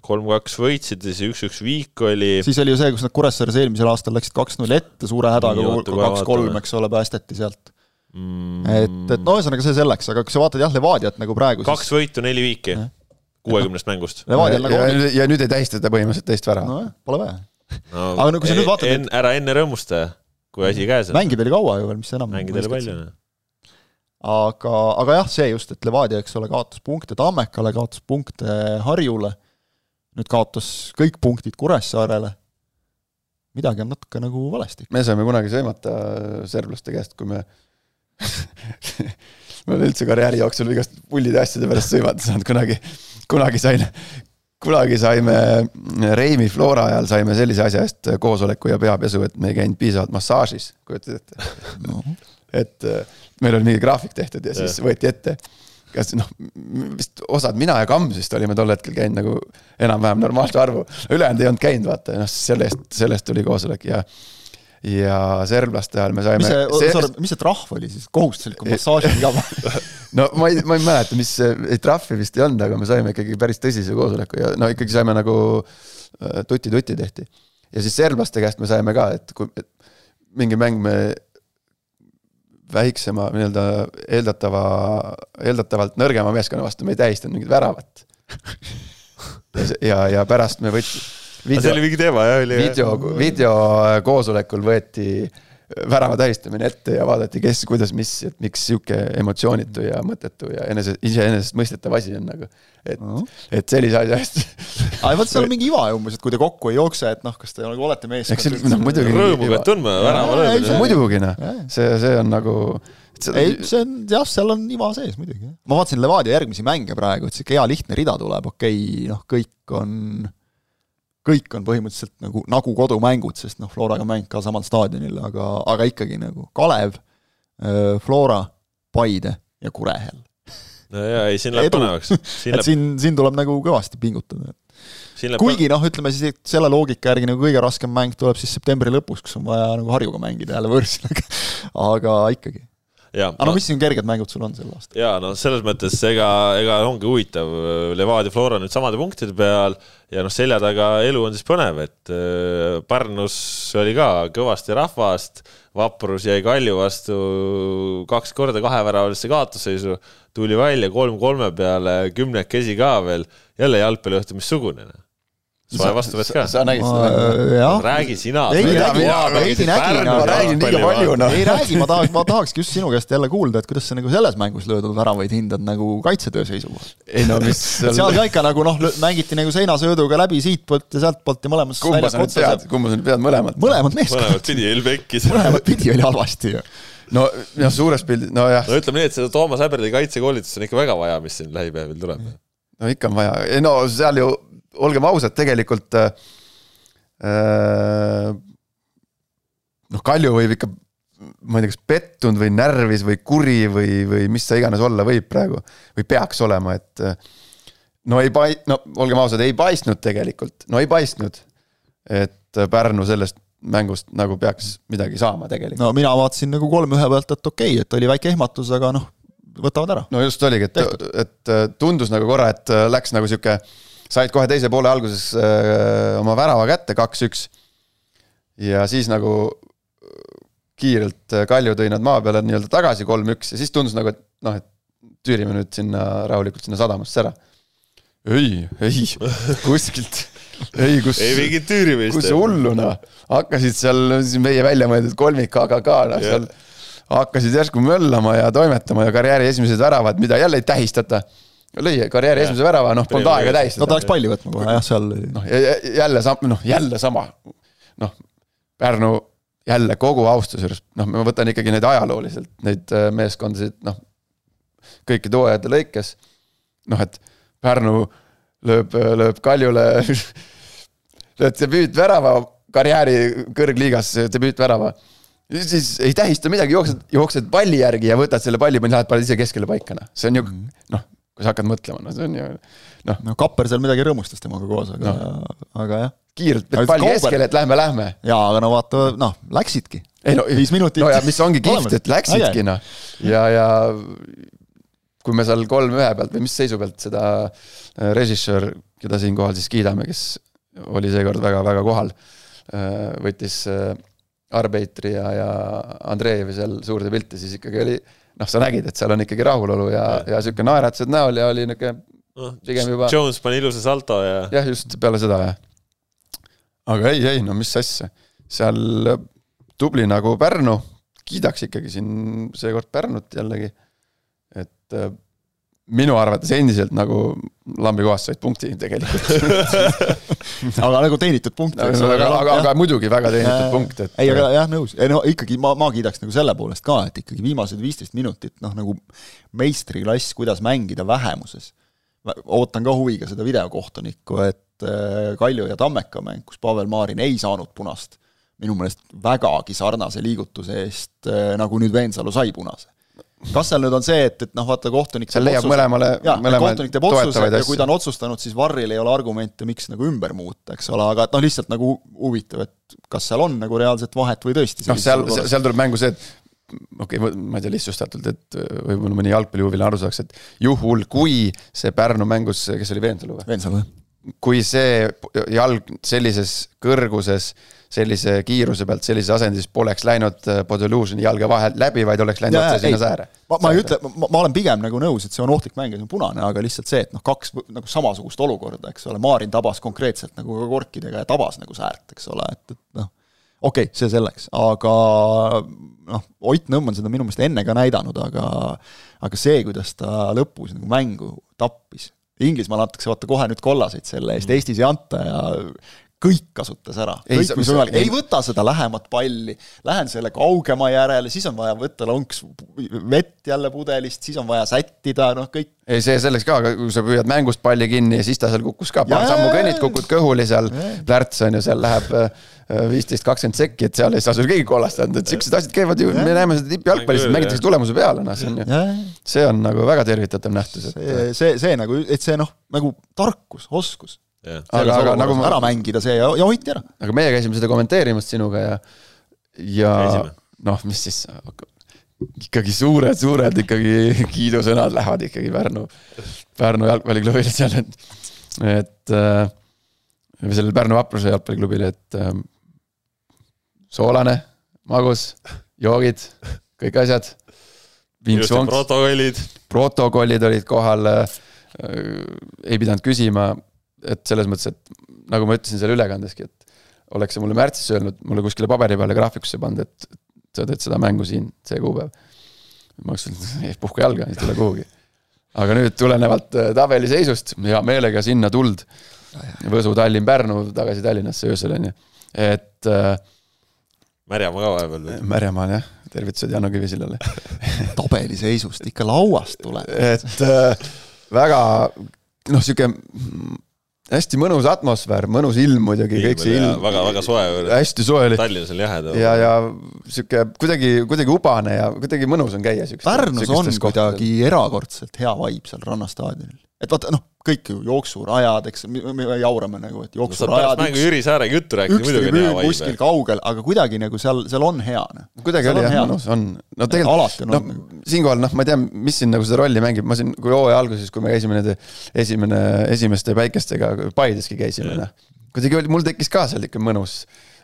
kolm-kaks võitsid ja siis üks-üks viik oli. siis oli ju see, kus nad Kuressaares eelmisel aastal läksid kaks-null ette suure hädaga, kaks-kolm, eks ole, päästeti sealt mm.. et, et no ühesõnaga see selleks, aga kui sa vaatad jah, Levadiat nagu praegu kaks siis... võitu, neli viiki kuuekümnest mängust. ja, nagu ja, ja, nüüd ei tähistata põhimõtteliselt teist väravat. nojah, pole vaja no,. aga no kui sa nüüd vaatad en, ära enne rõõmusta kui asi käes on. mängida oli kaua ju veel, mis enam. mängida oli palju, jah. aga, aga jah, see just, et Levadia, eks ole, kaotas punkte Tammekale, kaotas punkte Harjule, nüüd kaotas kõik punktid Kuressaarele, midagi on natuke nagu valesti. me saime kunagi sõimata serblaste käest, kui me ma olen üldse karjääri jooksul igast pullide asjade pärast sõimata saanud kunagi, kunagi sain kunagi saime Reimi Flora ajal saime sellise asja eest koosoleku ja peapesu, et me ei käinud piisavalt massaažis, kujutad ette no.? et äh, meil oli mingi graafik tehtud ja siis võeti ette, kas noh, vist osad, mina ja Kams vist olime tol hetkel käinud nagu enam-vähem normaalse arvu, ülejäänud ei olnud käinud, vaata, noh sellest, sellest tuli koosolek ja ja serblaste ajal me saime. mis see, see, mis see trahv oli siis, kohustusliku massaaži jama no ma ei, ma ei mäleta, mis, ei trahvi vist ei olnud, aga me saime ikkagi päris tõsise koosoleku ja no ikkagi saime nagu tuti-tuti äh, tehti. ja siis serblaste käest me saime ka, et kui et mingi mäng me väiksema nii-öelda eeldatava, eeldatavalt nõrgema meeskonna vastu me ei tähistanud mingit väravat ja, ja pärast me võtsime video, see oli mingi teema jah, oli. video, videokoosolekul võeti värava tähistamine ette ja vaadati, kes, kuidas, mis, et miks sihuke emotsioonitu ja mõttetu ja enese, iseenesestmõistetav asi on nagu. et no., et sellise asja eest. aga vot seal on mingi iva umbes, et kui te kokku ei jookse, et noh, kas te nagu olete meeskond. noh, muidugi. rõõmu pead tundma värava löömine. muidugi noh, see, see on nagu Seda... ei, see on jah, seal on iva sees muidugi. ma vaatasin Levadia järgmisi mänge praegu, et sihuke hea lihtne rida tuleb, okei okay,, noh, kõik on kõik on põhimõtteliselt nagu, nagu kodumängud, sest noh, Floraga mäng ka samal staadionil, aga, aga ikkagi nagu Kalev, Flora, Paide ja Kurehel. no jaa, ei siin läheb põnevaks. et läheb... siin, siin tuleb nagu kõvasti pingutada. kuigi noh, ütleme siis, et selle loogika järgi nagu kõige raskem mäng tuleb siis septembri lõpus, kus on vaja nagu Harjuga mängida jälle võõrsil, aga aga ikkagi aga no mis siin kerged mängud sul on sel aastal? jaa, no selles mõttes ega, ega ongi huvitav, Levadia Flora nüüd samade punktide peal ja noh, selja taga elu on siis põnev, et äh, Pärnus oli ka kõvasti rahvast, Vaprus jäi Kalju vastu kaks korda kaheväravalisse kaotusseisu, tuli välja kolm kolme peale, kümnekesi ka veel, jälle jalgpalliõhtu missugune soe vastuvõtt ka. sa nägid seda? räägi sina. veidi nägin, veidi nägin, aga räägin liiga palju, noh. ei räägi, ma tahaks, ma tahakski just sinu käest jälle kuulda, et kuidas sa nagu selles mängus löödud väravaid hindad nagu kaitsetöö seisukohalt. ei no mis seal ka ikka nagu noh, mängiti nagu seinasööduga läbi siitpoolt ja sealtpoolt ja mõlemas kumba sa nüüd pead, kumba sa nüüd pead, mõlemad? mõlemad meeskonnad. mõlemat pidi pekkis. mõlemat pidi oli halvasti ju no jah, suures pildis, nojah. no ütleme nii, et seda Toomas Häberli kaitsekoolitust on ikka väga vaja, mis siin lähipäevil tuleb. no ikka on vaja, no seal ju olgem ausad, tegelikult äh, äh, noh, Kalju võib ikka, ma ei tea, kas pettunud või närvis või kuri või, või mis ta iganes olla võib praegu või peaks olema, et äh, no ei pai-, no olgem ausad, ei paistnud tegelikult, no ei paistnud, et Pärnu sellest mängust nagu peaks midagi saama tegelikult. no mina vaatasin nagu kolm ühe pealt, et okei okay,, et oli väike ehmatus, aga noh, võtavad ära. no just oligi, et, et tundus nagu korra, et läks nagu sihuke said kohe teise poole alguses öö, oma värava kätte, kaks-üks. ja siis nagu kiirelt Kalju tõi nad maa peale nii-öelda tagasi kolm-üks ja siis tundus nagu, et noh, et tüürime nüüd sinna rahulikult sinna sadamasse ära. ei, ei, kuskilt, ei kus. ei mingit tüürimist. kus hulluna, hakkasid seal meie välja mõeldud kolmik AKK, noh seal hakkasid järsku möllama ja toimetama ja karjääri esimesed väravad, mida jälle ei tähistata lõi karjääri esimese värava, noh, polnud aega tähistada. no ta läks palli võtma kohe jah, seal. noh, jälle sam-, noh, jälle sama. noh, Pärnu jälle kogu austuse juures, noh, ma võtan ikkagi neid ajalooliselt, neid äh, meeskondasid, noh, kõikide hooajate lõikes. noh, et Pärnu lööb, lööb Kaljule lööb debüütvärava karjääri kõrgliigas, debüütvärava siis ei tähista midagi, jooksed, jooksed palli järgi ja võtad selle palli, lähed paned ise keskele paika, noh, see on ju mm. noh, kui sa hakkad mõtlema, no see on ju noh. no Kapper seal midagi rõõmustas temaga koos, aga no., aga jah. kiirelt, palli keskele, et lähme, lähme. jaa, aga no vaata, noh, läksidki. ei no, viis minutit. no ja mis ongi kihvt, et läksidki noh, ja, ja kui me seal kolm ühe pealt või mis seisu pealt seda äh, režissöör, keda siinkohal siis kiidame, kes oli seekord väga-väga kohal, äh, võttis äh, Arbeitri ja, ja Andreevi seal suurde pilti, siis ikkagi oli noh, sa nägid, et seal on ikkagi rahulolu ja, ja, ja sihuke naeratused näol ja oli nihuke no, pigem juba. Jones pani ilusa salto ja. jah, just peale seda jah. aga ei, ei no mis asja, seal tubli nagu Pärnu, kiidaks ikkagi siin seekord Pärnut jällegi. et minu arvates endiselt nagu lambikohast said punkti tegelikult aga nagu teenitud punkt, ole. aga, aga, aga muidugi väga teenitud ja, punkt, et. ei, aga jah, nõus, ei no ikkagi ma, ma kiidaks nagu selle poolest ka, et ikkagi viimased viisteist minutit, noh nagu meistriklass, kuidas mängida vähemuses. ootan ka huviga seda videokohtunikku, et äh, Kalju ja Tammeka mäng, kus Pavel Maarin ei saanud punast, minu meelest vägagi sarnase liigutuse eest, äh, nagu nüüd Veensalu sai punase kas seal nüüd on see, et, et noh, vaata kohtunik seal leiab otsuse, mõlemale, mõlemale kohtunik teeb otsuse ja kui ta on otsustanud, siis Varril ei ole argumente, miks nagu ümber muuta, eks ole, aga et noh, lihtsalt nagu huvitav, et kas seal on nagu reaalset vahet või tõesti noh, seal, seal tuleb mängu see, et okei okay,, ma ei tea, lihtsustatult, et võib-olla mõni jalgpallihuviline aru saaks, et juhul, kui see Pärnu mängus, kes oli Veensalu või? Veensalu, jah. Kui see jalg sellises kõrguses sellise kiiruse pealt sellises asendis poleks läinud äh, jalge vahelt läbi, vaid oleks läinud otse sinna sääre. ma, ma ei ütle, ma, ma olen pigem nagu nõus, et see on ohtlik mäng ja see on punane, aga lihtsalt see, et noh, kaks nagu samasugust olukorda, eks ole, Maarin tabas konkreetselt nagu ka korkidega ja tabas nagu säärt, eks ole, et, et noh, okei okay,, see selleks, aga noh, Ott Nõmm on seda minu meelest enne ka näidanud, aga aga see, kuidas ta lõpus nagu mängu tappis, Inglismaal antakse vaata kohe nüüd kollaseid selle eest, Eestis ei anta ja kõik kasutas ära, kõik, mis võimalik, ei võta seda lähemat palli, lähen selle kaugema järele, siis on vaja võtta lonks vett jälle pudelist, siis on vaja sättida, noh kõik. ei, see selleks ka, kui sa püüad mängust palli kinni ja siis ta seal kukkus ka, paar sammu kõnnid, kukud kõhuli seal, plärts on ju, seal läheb äh, viisteist, kakskümmend sekki, et seal ei saa sul keegi kollast anda, et siuksed asjad käivad ju, me näeme seda tippjalgpallis, mängitakse tulemuse peale, noh, see on ju, see on nagu väga tervitatav nähtus, et. see, see, see nagu, et see noh, nagu tarkus, oskus aga, aga nagu ma... ära mängida see ja, ja hoiti ära. aga meie käisime seda kommenteerimas sinuga ja, ja noh, mis siis, ikkagi suured, suured ikkagi kiidusõnad lähevad ikkagi Pärnu, Pärnu jalgpalliklubile seal, et, et äh, või sellele Pärnu Vapruse jalgpalliklubile, et äh, soolane, magus, joogid, kõik asjad. protokollid. protokollid olid kohal äh,, ei pidanud küsima et selles mõttes, et nagu ma ütlesin seal ülekandeski, et oleks sa mulle märtsis öelnud, mulle kuskile paberi peale graafikusse pannud, et sa teed seda mängu siin, see kuupäev. ma oleks öelnud, puhka jalga, ei tule kuhugi. aga nüüd tulenevalt äh, tabeliseisust, hea meelega sinna tuld. Võsu, Tallinn, Pärnu, tagasi Tallinnasse öösel on ju, et äh,. Märjamaa ka vahepeal või? Märjamaal jah, tervitused Janno Kivisillale tabeliseisust ikka lauast tuleb. et äh, väga noh, sihuke hästi mõnus atmosfäär, mõnus ilm muidugi, kõik see ilm. väga-väga soe. hästi soe oli. Tallinnas oli jahe. ja, ja sihuke kuidagi, kuidagi ubane ja kuidagi mõnus on käia. Pärnus on kuidagi erakordselt hea vibe seal rannastaadionil et vaata noh, kõik ju jooksurajad, eks me, me jaurame nagu, et jooksurajad no,. mängu Jüri Saarega juttu rääkida, muidugi on hea vibe. kuskil kaugel, aga kuidagi nagu seal, seal on hea noh. kuidagi oli jah, mõnus on. no tegelikult, noh, siinkohal noh, ma ei tea, mis siin nagu seda rolli mängib, ma siin, kui hooaja alguses, kui me käisime nende esimene, esimeste päikestega Paideski käisime, noh. kuidagi oli, mul tekkis ka seal ikka mõnus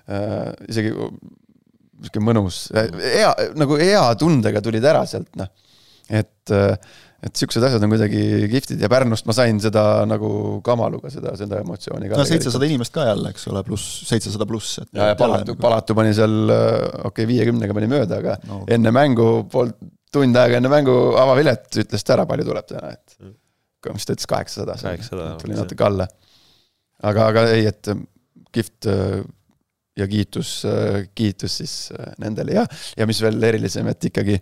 äh,, isegi sihuke mõnus, hea, nagu hea tundega tulid ära sealt, noh. et äh, et siuksed asjad on kuidagi kihvtid ja Pärnust ma sain seda nagu Kamaluga seda, seda emotsiooni ka. no seitsesada inimest ka jälle, eks ole, pluss seitsesada pluss, et. ja, ja Palatu nagu..., Palatu pani seal, okei okay,, viiekümnega pani mööda, aga no. enne mängu, pool tund aega enne mängu avavilet ütles ta ära, palju tuleb täna, et mm. mis ta ütles, kaheksasada, tuli natuke alla. aga, aga ei, et kihvt ja kiitus, kiitus siis nendele ja, ja mis veel erilisem, et ikkagi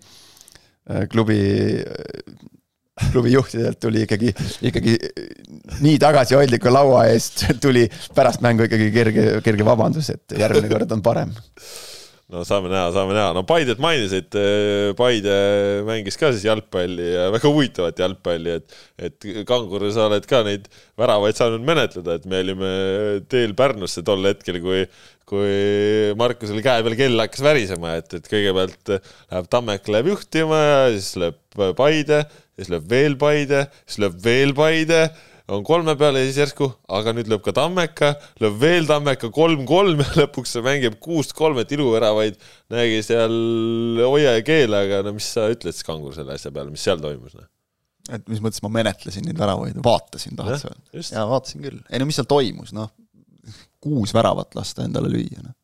klubi klubi juhtidelt tuli ikkagi, ikkagi nii tagasihoidliku laua eest tuli pärast mängu ikkagi kerge, kerge vabandus, et järgmine kord on parem. no saame näha, saame näha, no Paidet mainisid, Paide mängis ka siis jalgpalli ja väga huvitavat jalgpalli, et, et Kangur, sa oled ka neid väravaid saanud menetleda, et me olime teel Pärnusse tol hetkel, kui kui Markusel käe peal kell hakkas värisema, et, et kõigepealt läheb Tammek läheb juhtima ja siis lööb Paide siis lööb veel Paide, siis lööb veel Paide, on kolme peale ja siis järsku, aga nüüd lööb ka Tammeka, lööb veel Tammeka kolm-kolm ja lõpuks mängib kuust-kolm, et iluväravaid nägi seal hoia ja keela, aga no mis sa ütled siis Kangur selle asja peale, mis seal toimus? No? et mis mõttes ma menetlesin neid väravaid, vaatasin, tahad sa öelda? jaa, vaatasin küll. ei no mis seal toimus, noh, kuus väravat lasta endale lüüa, noh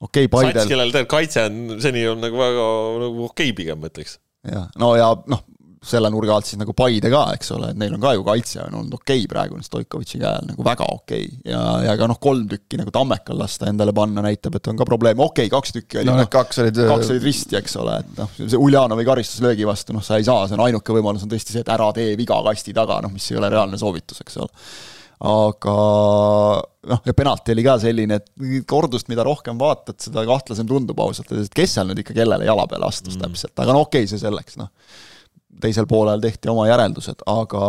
okei okay,, Paidel. sats, kellel tegelikult kaitse on seni on nagu väga nagu okei okay, pigem ma ütleks. jah, no ja noh, selle nurga alt siis nagu Paide ka, eks ole, et neil on ka ju kaitse on olnud okei okay praegu Stoikovitši käel, nagu väga okei. Okay. ja, ja ka noh, kolm tükki nagu Tammekal lasta endale panna näitab, et on ka probleem, okei okay,, kaks tükki oli no, no kaks olid kaks olid risti, eks ole, et noh, see Uljanovi karistuslöögi vastu, noh, sa ei saa, see on ainuke võimalus on tõesti see, et ära tee viga kasti taga, noh, mis ei ole reaalne soovitus, eks ole. Aga noh, ja penalti oli ka selline, et kordust, mida rohkem vaatad, seda kahtlasem tundub ausalt et kes seal nüüd ikka kellele jala peale astus mm. täpselt, aga no okei okay,, see selleks, noh teisel poolel tehti oma järeldused, aga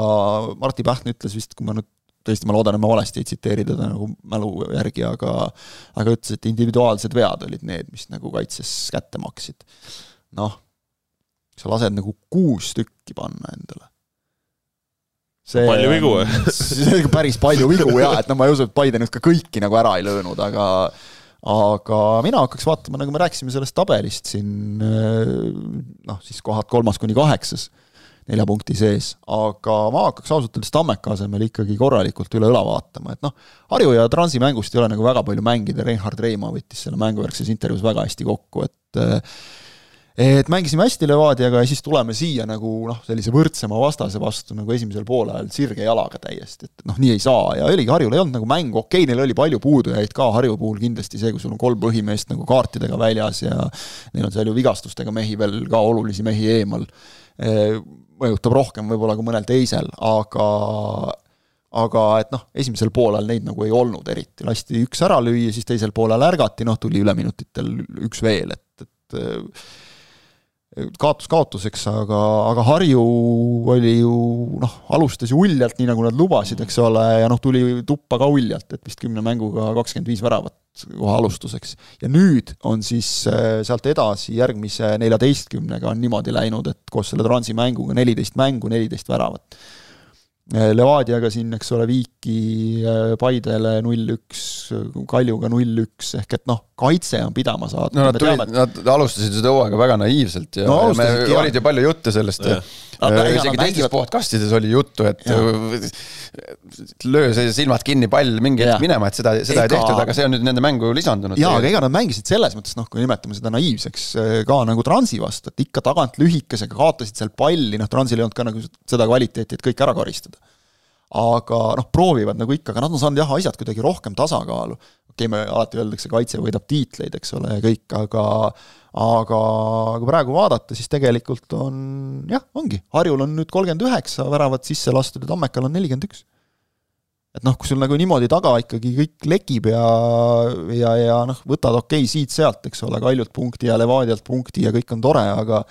Martti Pähn ütles vist, kui ma nüüd tõesti, ma loodan, et ma valesti ei tsiteeri teda nagu mälu järgi, aga aga ütles, et individuaalsed vead olid need, mis nagu kaitses kätte maksid. noh, sa lased nagu kuus tükki panna endale. see palju vigu või? see on ikka päris palju vigu jaa, et no ma ei usu, et Biden nüüd ka kõiki nagu ära ei löönud, aga aga mina hakkaks vaatama, nagu me rääkisime sellest tabelist siin noh, siis kohad kolmas kuni kaheksas, nelja punkti sees, aga ma hakkaks ausalt öeldes Tammeka asemel ikkagi korralikult üle õla vaatama, et noh, Harju ja Transi mängust ei ole nagu väga palju mängida, Reinhard Reimaa võttis selle mänguvärkses intervjuus väga hästi kokku, et et mängisime hästi Levadiaga ja siis tuleme siia nagu noh, sellise võrdsema vastase vastu nagu esimesel poolajal sirge jalaga täiesti, et noh, nii ei saa. Ja oligi, Harjul ei olnud nagu mängu, okei okay,, neil oli palju puudujaid ka, Harju puhul kindlasti see, kui sul on kolm põhimeest nagu kaartidega väljas ja neil on seal ju vigastustega mehi veel ka, olulisi mehi eemal, mõjutab rohkem võib-olla kui mõnel teisel, aga aga et noh, esimesel poolel neid nagu ei olnud eriti, lasti üks ära lüüa, siis teisel poolel ärgati, noh, tuli üleminutitel üks veel, et, et kaotus kaotuseks, aga, aga Harju oli ju noh, alustas ju uljalt, nii nagu nad lubasid, eks ole, ja noh, tuli tuppa ka uljalt, et vist kümne mänguga kakskümmend viis väravat kohe alustuseks. ja nüüd on siis äh, sealt edasi järgmise neljateistkümnega on niimoodi läinud, et koos selle Transi mänguga neliteist mängu, neliteist väravat Äh, Levadiaga siin, eks ole, Viiki, äh, Paidele null-üks, Kaljuga null-üks, ehk et noh, kaitse on pidama saadud. no nad tulid, nad alustasid seda hooaega väga naiivselt ja, no, ja me, olid ju palju jutte sellest ja, ja isegi teistes podcastides oli juttu, et löö see silmad kinni, pall mingi hetk minema, et seda, seda ega... ei tehtud, aga see on nüüd nende mängu lisandunud. jaa, aga ega nad mängisid selles mõttes, noh, kui nimetame seda naiivseks, äh, ka nagu Transi vastu, et ikka tagant lühikesega kaotasid seal palli, noh, Transil ei olnud ka nagu seda kvaliteeti, et kõik ära karistada. aga noh, proovivad nagu ikka, aga nad on saanud jah, asjad kuidagi rohkem tasakaalu. Okei okay,, me alati öeldakse, kaitse võidab tiitleid, eks ole, ja kõik, aga aga kui praegu vaadata, siis tegelikult on jah, ongi, Harjul on nüüd kolmkümmend üheksa väravat sisse lastud ja Tammekal on nelikümmend üks. et noh, kui sul nagu niimoodi taga ikkagi kõik lekib ja, ja, ja noh, võtad okei okay, siit-sealt, eks ole, Kaljult punkti ja Levadialt punkti ja kõik on tore, aga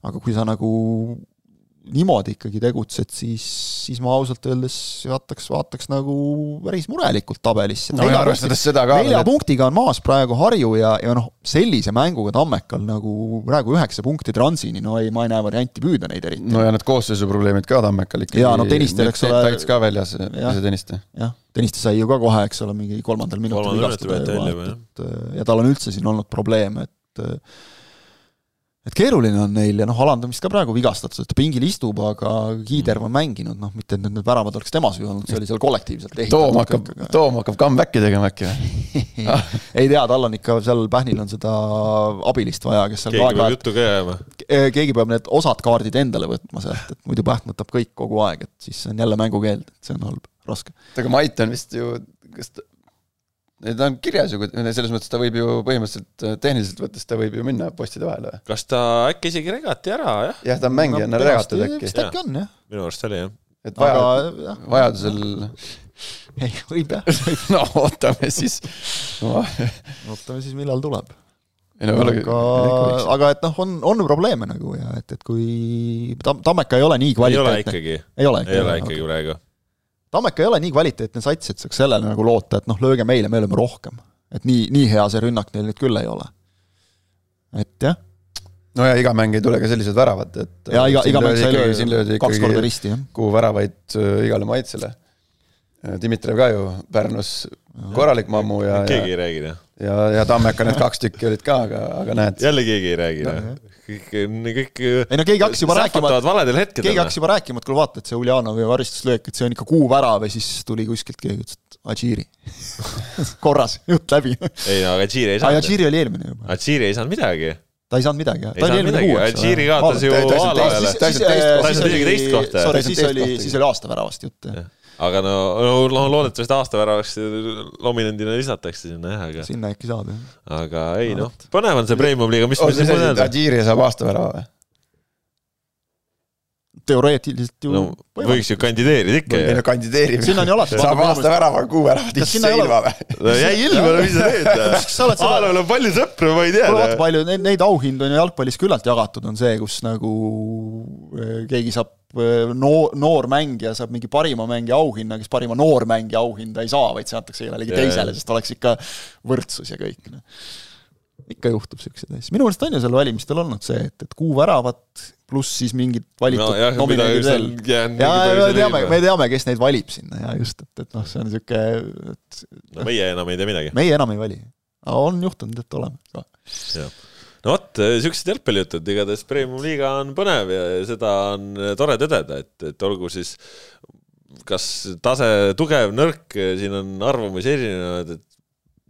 aga kui sa nagu niimoodi ikkagi tegutsed, siis, siis ma ausalt öeldes vaataks, vaataks nagu päris murelikult tabelisse. no ja arvestades seda ka nelja punktiga on maas praegu Harju ja, ja noh, sellise mänguga Tammekal nagu praegu üheksa punkti transini, no ei, ma ei näe varianti püüda neid eriti. no ja need koosseisuprobleemid ka Tammekal ikkagi. jaa, no Tõnistel, eks ole. täitsa ka väljas, ise Tõniste. jah, Tõniste sai ju ka kohe, eks ole, mingi kolmandal minutil vigastada, et ja tal on üldse siin olnud probleeme, et et keeruline on neil ja noh, alandamist ka praegu vigastatud, ta pingil istub, aga Kiiderv on mänginud, noh, mitte et need, väravad oleks tema süü olnud, see oli seal kollektiivselt Toom hakkab, Toom hakkab comeback'i tegema äkki või ei tea, tal on ikka seal Pähnil on seda abilist vaja, kes seal keegi peab juttu ka jääma. keegi peab need osad kaardid endale võtma sealt, et muidu Pähn võtab kõik kogu aeg, et siis on jälle mängukeeld, et see on halb, raske. aga Mait on vist ju, kas ta ta on kirjas ju, selles mõttes ta võib ju põhimõtteliselt äh, tehniliselt võttes ta võib ju minna postide vahele kas ta äkki isegi regati ära, jah? jah, ta on mängijana no, regatud äkki. vist äkki on, jah. minu arust oli, jah. et vaja, vajadusel ei, võib jah no ootame siis ootame siis, millal tuleb. ei no aga, aga et noh, on, on probleeme nagu ja et, et kui Tam-, Tammeka ei ole nii kvaliteetne. ei ole ikkagi. ei ole ikkagi, praegu Tammeka ei ole nii kvaliteetne sats, et saaks sellele nagu loota, et noh, lööge meile, me oleme rohkem. et nii, nii hea see rünnak neil nüüd küll ei ole. et jah. no ja iga mäng ei tule ka sellised väravad, et ja iga, iga mäng sai löödi kaks korda risti, jah. kuhu väravaid äh, igale maitsele. Dmitrijev ka ju Pärnus korralik mammu ja keegi ei räägi, jah. ja, ja Tammeka need kaks tükki olid ka, aga, aga näed. jälle keegi ei räägi, noh kõik, kõik ei no keegi hakkas juba rääkima, keegi hakkas juba rääkima, et kuule vaata, et see Uljanovi karistuslöök, et see on ikka kuuvärav ja siis tuli kuskilt keegi ütles, et Adžiri korras, jutt läbi. ei no aga Adžiri ei saanud. Adžiri oli eelmine juba. Adžiri ei saanud midagi ta ei saanud midagi, ta oli eelmine kuu, eks ole. Adžiri kaotas ju Aalale. ta ei saanud teist kohta. Sorry, siis oli, siis oli aastaväravast jutt, jah aga no, no loodetavasti aastaväravaks Lominendina lisatakse sinna jah, aga. sinna äkki saab jah. aga ei noh, põnev on see Premium-liiga, mis. Adžiri saab aastavärava või? Teoreetiliselt ju no, võiks ju kandideerida ikka ju. kandideerib. sinna on ju alati. saab aastavärava, kuu väravat, siis jäi ilma või? no jäi ilma, no mis sa teed? Aalol on palju sõpru, ma ei tea. kuule vaata palju, neid, neid auhindu on ju jalgpallis küllalt jagatud, on see, kus nagu eh, keegi saab eh, noor, noor mängija saab mingi parima mängija auhinna, kes parima noormängija auhinda ei saa, vaid see antakse kellelegi teisele, sest oleks ikka võrdsus ja kõik. Noh. Ikka juhtub siukseid asju, minu meelest on ju seal valimistel olnud see, et, et kuu väravat pluss siis mingid valitud no, nominaadid veel. ja, ja me teame, me teame, kes neid valib sinna ja just, et, et noh, see on niisugune, et no meie enam ei tea midagi. meie enam ei vali. aga on juhtunud, et oleme ka. no vot, niisugused jalgpallijutud, igatahes Premium-liiga on põnev ja seda on tore tõdeda, et, et olgu siis kas tase tugev, nõrk, siin on arvamusi erinevad, et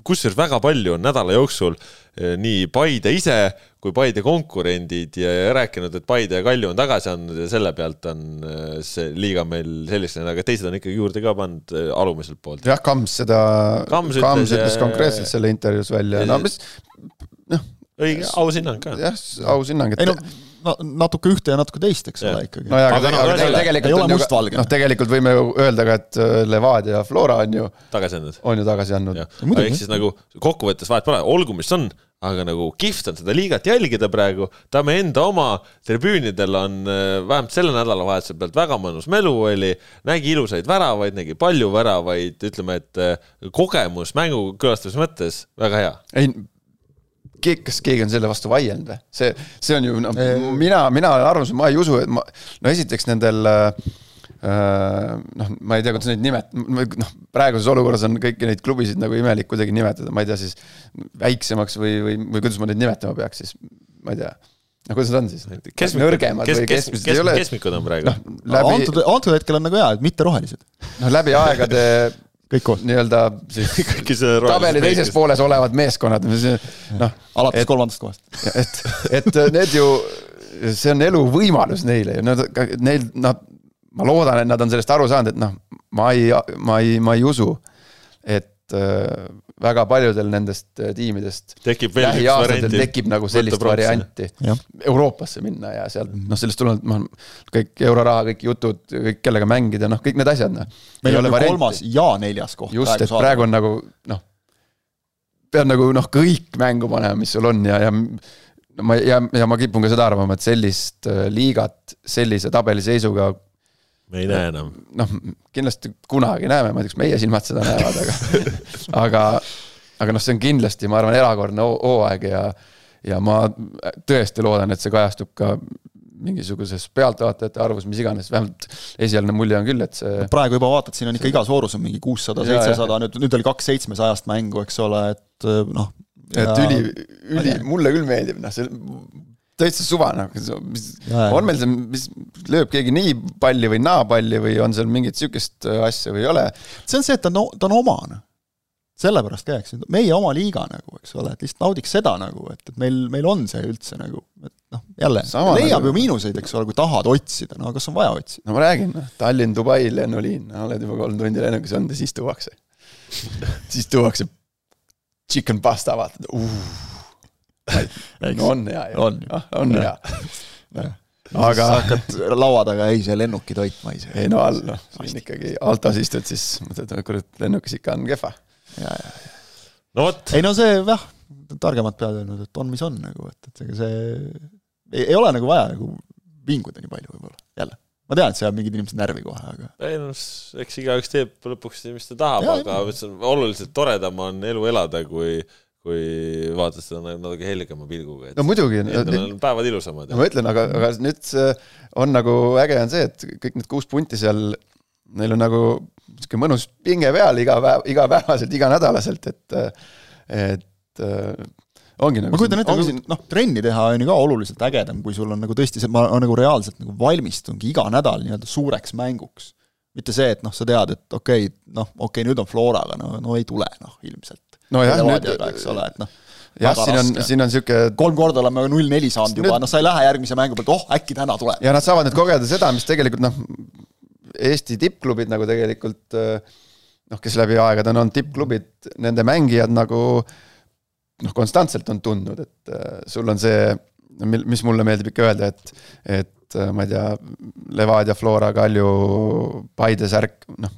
kusjuures väga palju on nädala jooksul eh, nii Paide ise kui Paide konkurendid ja, ja rääkinud, et Paide ja Kalju on tagasi andnud ja selle pealt on eh, see liiga meil selliseks läinud, aga teised on ikkagi juurde ka pannud eh, alumiselt poolt. jah, Kams seda, Kams ütles, Kams ütles ja... konkreetselt selle intervjuus välja, no mis noh. õige, aus hinnang ka. jah, aus hinnang, et ei no natuke ühte ja natuke teist, eks ole ikkagi. no jaa, aga, aga, aga tegelikult ei ole mustvalge. noh, tegelikult võime ju öelda ka, et äh, Levadia ja Flora on ju tagasi andnud. on ju tagasi andnud. ehk siis nagu kokkuvõttes vahet pole, olgu mis on, aga nagu kihvt on seda liigat jälgida praegu, Tamme enda oma tribüünidel on äh, vähemalt selle nädalavahetuse pealt väga mõnus melu oli, nägi ilusaid väravaid, nägi palju väravaid, ütleme, et äh, kogemus mängu külastamise mõttes väga hea. ei, keegi, kas keegi on selle vastu vaielnud või? see, see on ju, noh, mina, mina olen arvamusel, ma ei usu, et ma, no esiteks nendel äh, noh, ma ei tea, kuidas neid nimet-, noh, praeguses olukorras on kõiki neid klubisid nagu imelik kuidagi nimetada, ma ei tea siis väiksemaks või, või, või kuidas ma neid nimetama peaks siis, ma ei tea no kuidas nad on siis? nõrgemad kes, või keskmised kes, ei ole? keskmikud on praegu no,. Läbi... antud, antud hetkel on nagu hea, et mitte rohelised. noh, läbi aegade kõik koos. nii-öelda siis tabeli teises pooles olevad meeskonnad, noh. alates kolmandast kohast. et, et need ju, see on elu võimalus neile ju, nad, neil, nad, ma loodan, et nad on sellest aru saanud, et noh, ma ei, ma ei, ma ei usu, et äh, väga paljudel nendest äh, tiimidest tekib veel üks variant. tekib nagu sellist varianti. Euroopasse minna ja sealt noh, sellest tulenevalt ma kõik euroraha, kõik jutud, kõik kellega mängida, noh, kõik need asjad, noh. meil on ju kolmas ja neljas koht. just, et saada. praegu on nagu noh, pead nagu noh, kõik mängu panema, mis sul on ja, ja ma ja, ja ma kipun ka seda arvama, et sellist äh, liigat sellise tabeliseisuga me ei näe enam. noh, kindlasti kunagi näeme, ma ei tea, kas meie silmad seda näevad, aga aga, aga noh, see on kindlasti, ma arvan, erakordne hooaeg ja ja ma tõesti loodan, et see kajastub ka mingisuguses pealtvaatajate arvus, mis iganes, vähemalt esialgne mulje on küll, et see praegu juba vaatad, siin on ikka iga soorus on mingi kuussada, seitsesada, nüüd, nüüd oli kaks seitsmesajast mängu, eks ole, et noh. et ja... üli, üli, mulle küll meeldib, noh, see täitsa suva, noh, on meil see, mis lööb keegi nii palli või naa palli või on seal mingit sihukest äh, asja või ei ole? see on see, et ta on, ta on oma, noh. sellepärast käiks, meie oma liiga nagu, eks ole, et lihtsalt naudiks seda nagu, et, et meil, meil on see üldse nagu, et noh, jälle, leiab nagu... ju miinuseid, eks ole, kui tahad otsida, no kas on vaja otsida? no ma räägin, noh, Tallinn, Dubai lennuliin no,, oled juba kolm tundi lennukis olnud ja siis tuuakse siis tuuakse chicken pasta, vaatad uh no on hea ju. on, ah, on hea. aga hakkad laua taga, ei see lennukitoit ma ei söö. ei no all, noh, siin ikkagi autos istud, siis mõtled, kurat, lennukis ikka on kehva. ja, ja, ja. no vot. ei no see jah, targemad peavad öelnud, et on, mis on nagu, et, et ega see ei, ei ole nagu vaja nagu vinguda nii palju võib-olla, jälle ma tean, et see ajab mingid inimesed närvi kohe, aga. ei no eks igaüks teeb lõpuks, mis ta tahab, aga oluliselt toredam on elu elada, kui kui vaatad seda nagu natuke helgema pilguga. no muidugi. Endal on päevad ilusamad. no ma ütlen, aga, aga nüüd on nagu äge on see, et kõik need kuus punti seal, neil on nagu sihuke mõnus pinge peal iga päev, igapäevaselt, iganädalaselt, et, et ongi nagu. ma kujutan ette, kui noh, trenni teha on ju ka oluliselt ägedam, kui sul on nagu tõesti see, ma nagu reaalselt nagu valmistungi iga nädal nii-öelda suureks mänguks. mitte see, et noh, sa tead, et okei okay,, noh, okei okay,, nüüd on Floraga, no, no ei tule, noh, ilmselt nojah, nüüd eks ole, et noh jah, siin on, siin on sihuke. kolm korda oleme null neli saanud juba, noh, sa ei lähe järgmise mängu pealt, oh äkki täna tuleb. ja nad saavad nüüd kogeda seda, mis tegelikult noh, Eesti tippklubid nagu tegelikult noh, kes läbi aegade on olnud tippklubid, nende mängijad nagu noh, konstantselt on tundnud, et sul on see, mis mulle meeldib ikka öelda, et, et ma ei tea, Levadia, Flora, Kalju, Paide särk, noh,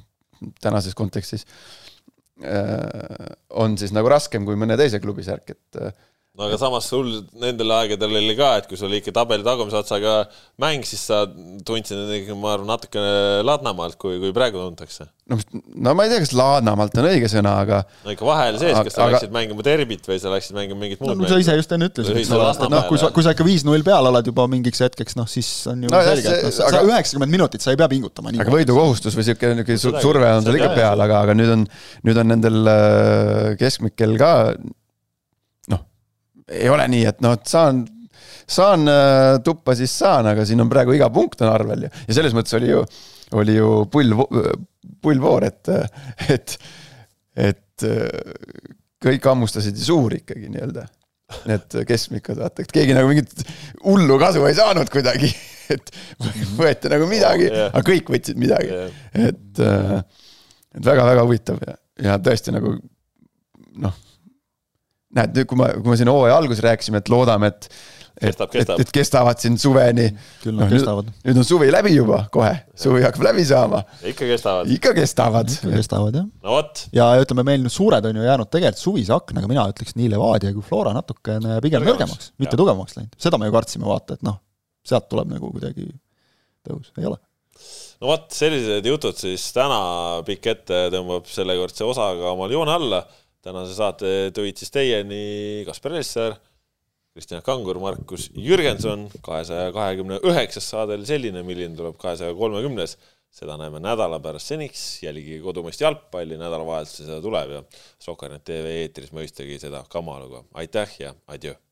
tänases kontekstis Äh, on siis nagu raskem kui mõne teise klubi särk, et äh, no aga samas sul nendel aegadel oli ka, et kui sul ikka tabeli tagumise otsaga mäng, siis sa tundsid ma arvan, natukene ladnamalt, kui, kui praegu tuntakse. no, no ma ei tea, kas ladnamalt on õige sõna, aga. no ikka vahel sees, kas sa aga... läksid mängima derbit või sa läksid mängima mingit muud no, sa ise just enne ütlesid, et noh, kui sa, kui sa ikka viis-null peal oled juba mingiks hetkeks, noh siis on ju no, selge, et noh, sa üheksakümmend minutit, sa ei pea pingutama. aga võidukohustus või sihuke, niisugune surve on sul ikka peal, aga, aga nüüd on, nüüd on nendel äh, keskmikel ka ei ole nii, et noh, et saan, saan äh, tuppa, siis saan, aga siin on praegu iga punkt on arvel ju. ja selles mõttes oli ju, oli ju pull, pullvoor, et, et, et kõik hammustasid ju suuri ikkagi nii-öelda. Need keskmikud, vaata, et keegi nagu mingit hullu kasu ei saanud kuidagi. et võeti nagu midagi oh,, yeah. aga kõik võtsid midagi yeah.. et, äh, et väga-väga huvitav ja, ja tõesti nagu noh. Näed, kui ma, kui me siin hooaja alguses rääkisime, et loodame, et kestab, kestab. et, et kestavad siin suveni. küll nad no, kestavad. nüüd on suvi läbi juba kohe, suvi hakkab läbi saama. ikka kestavad. ikka kestavad. ikka kestavad jah. no vot. ja ütleme, meil nüüd suured on ju jäänud tegelikult suvise aknaga, mina ütleks nii Levadia kui Flora natukene pigem nõrgemaks, mitte tugevamaks läinud. seda me ju kartsime, vaata, et noh, sealt tuleb nagu kuidagi tõus, ei ole no vot, sellised jutud siis täna pikk ette tõmbab sellekordse osaga omal joone alla. Tänase saate tõid siis teieni Kaspar Ellissaar Kristjan Kangur, Markus Jürgenson, kahesaja kahekümne üheksas saade oli selline, milline tuleb kahesaja kolmekümnes. seda näeme nädala pärast seniks, jälgige kodumaist jalgpalli, nädalavahetusel seda tuleb ja Sokanet tv eetris mõistagi seda kamaluga. aitäh ja adjöö!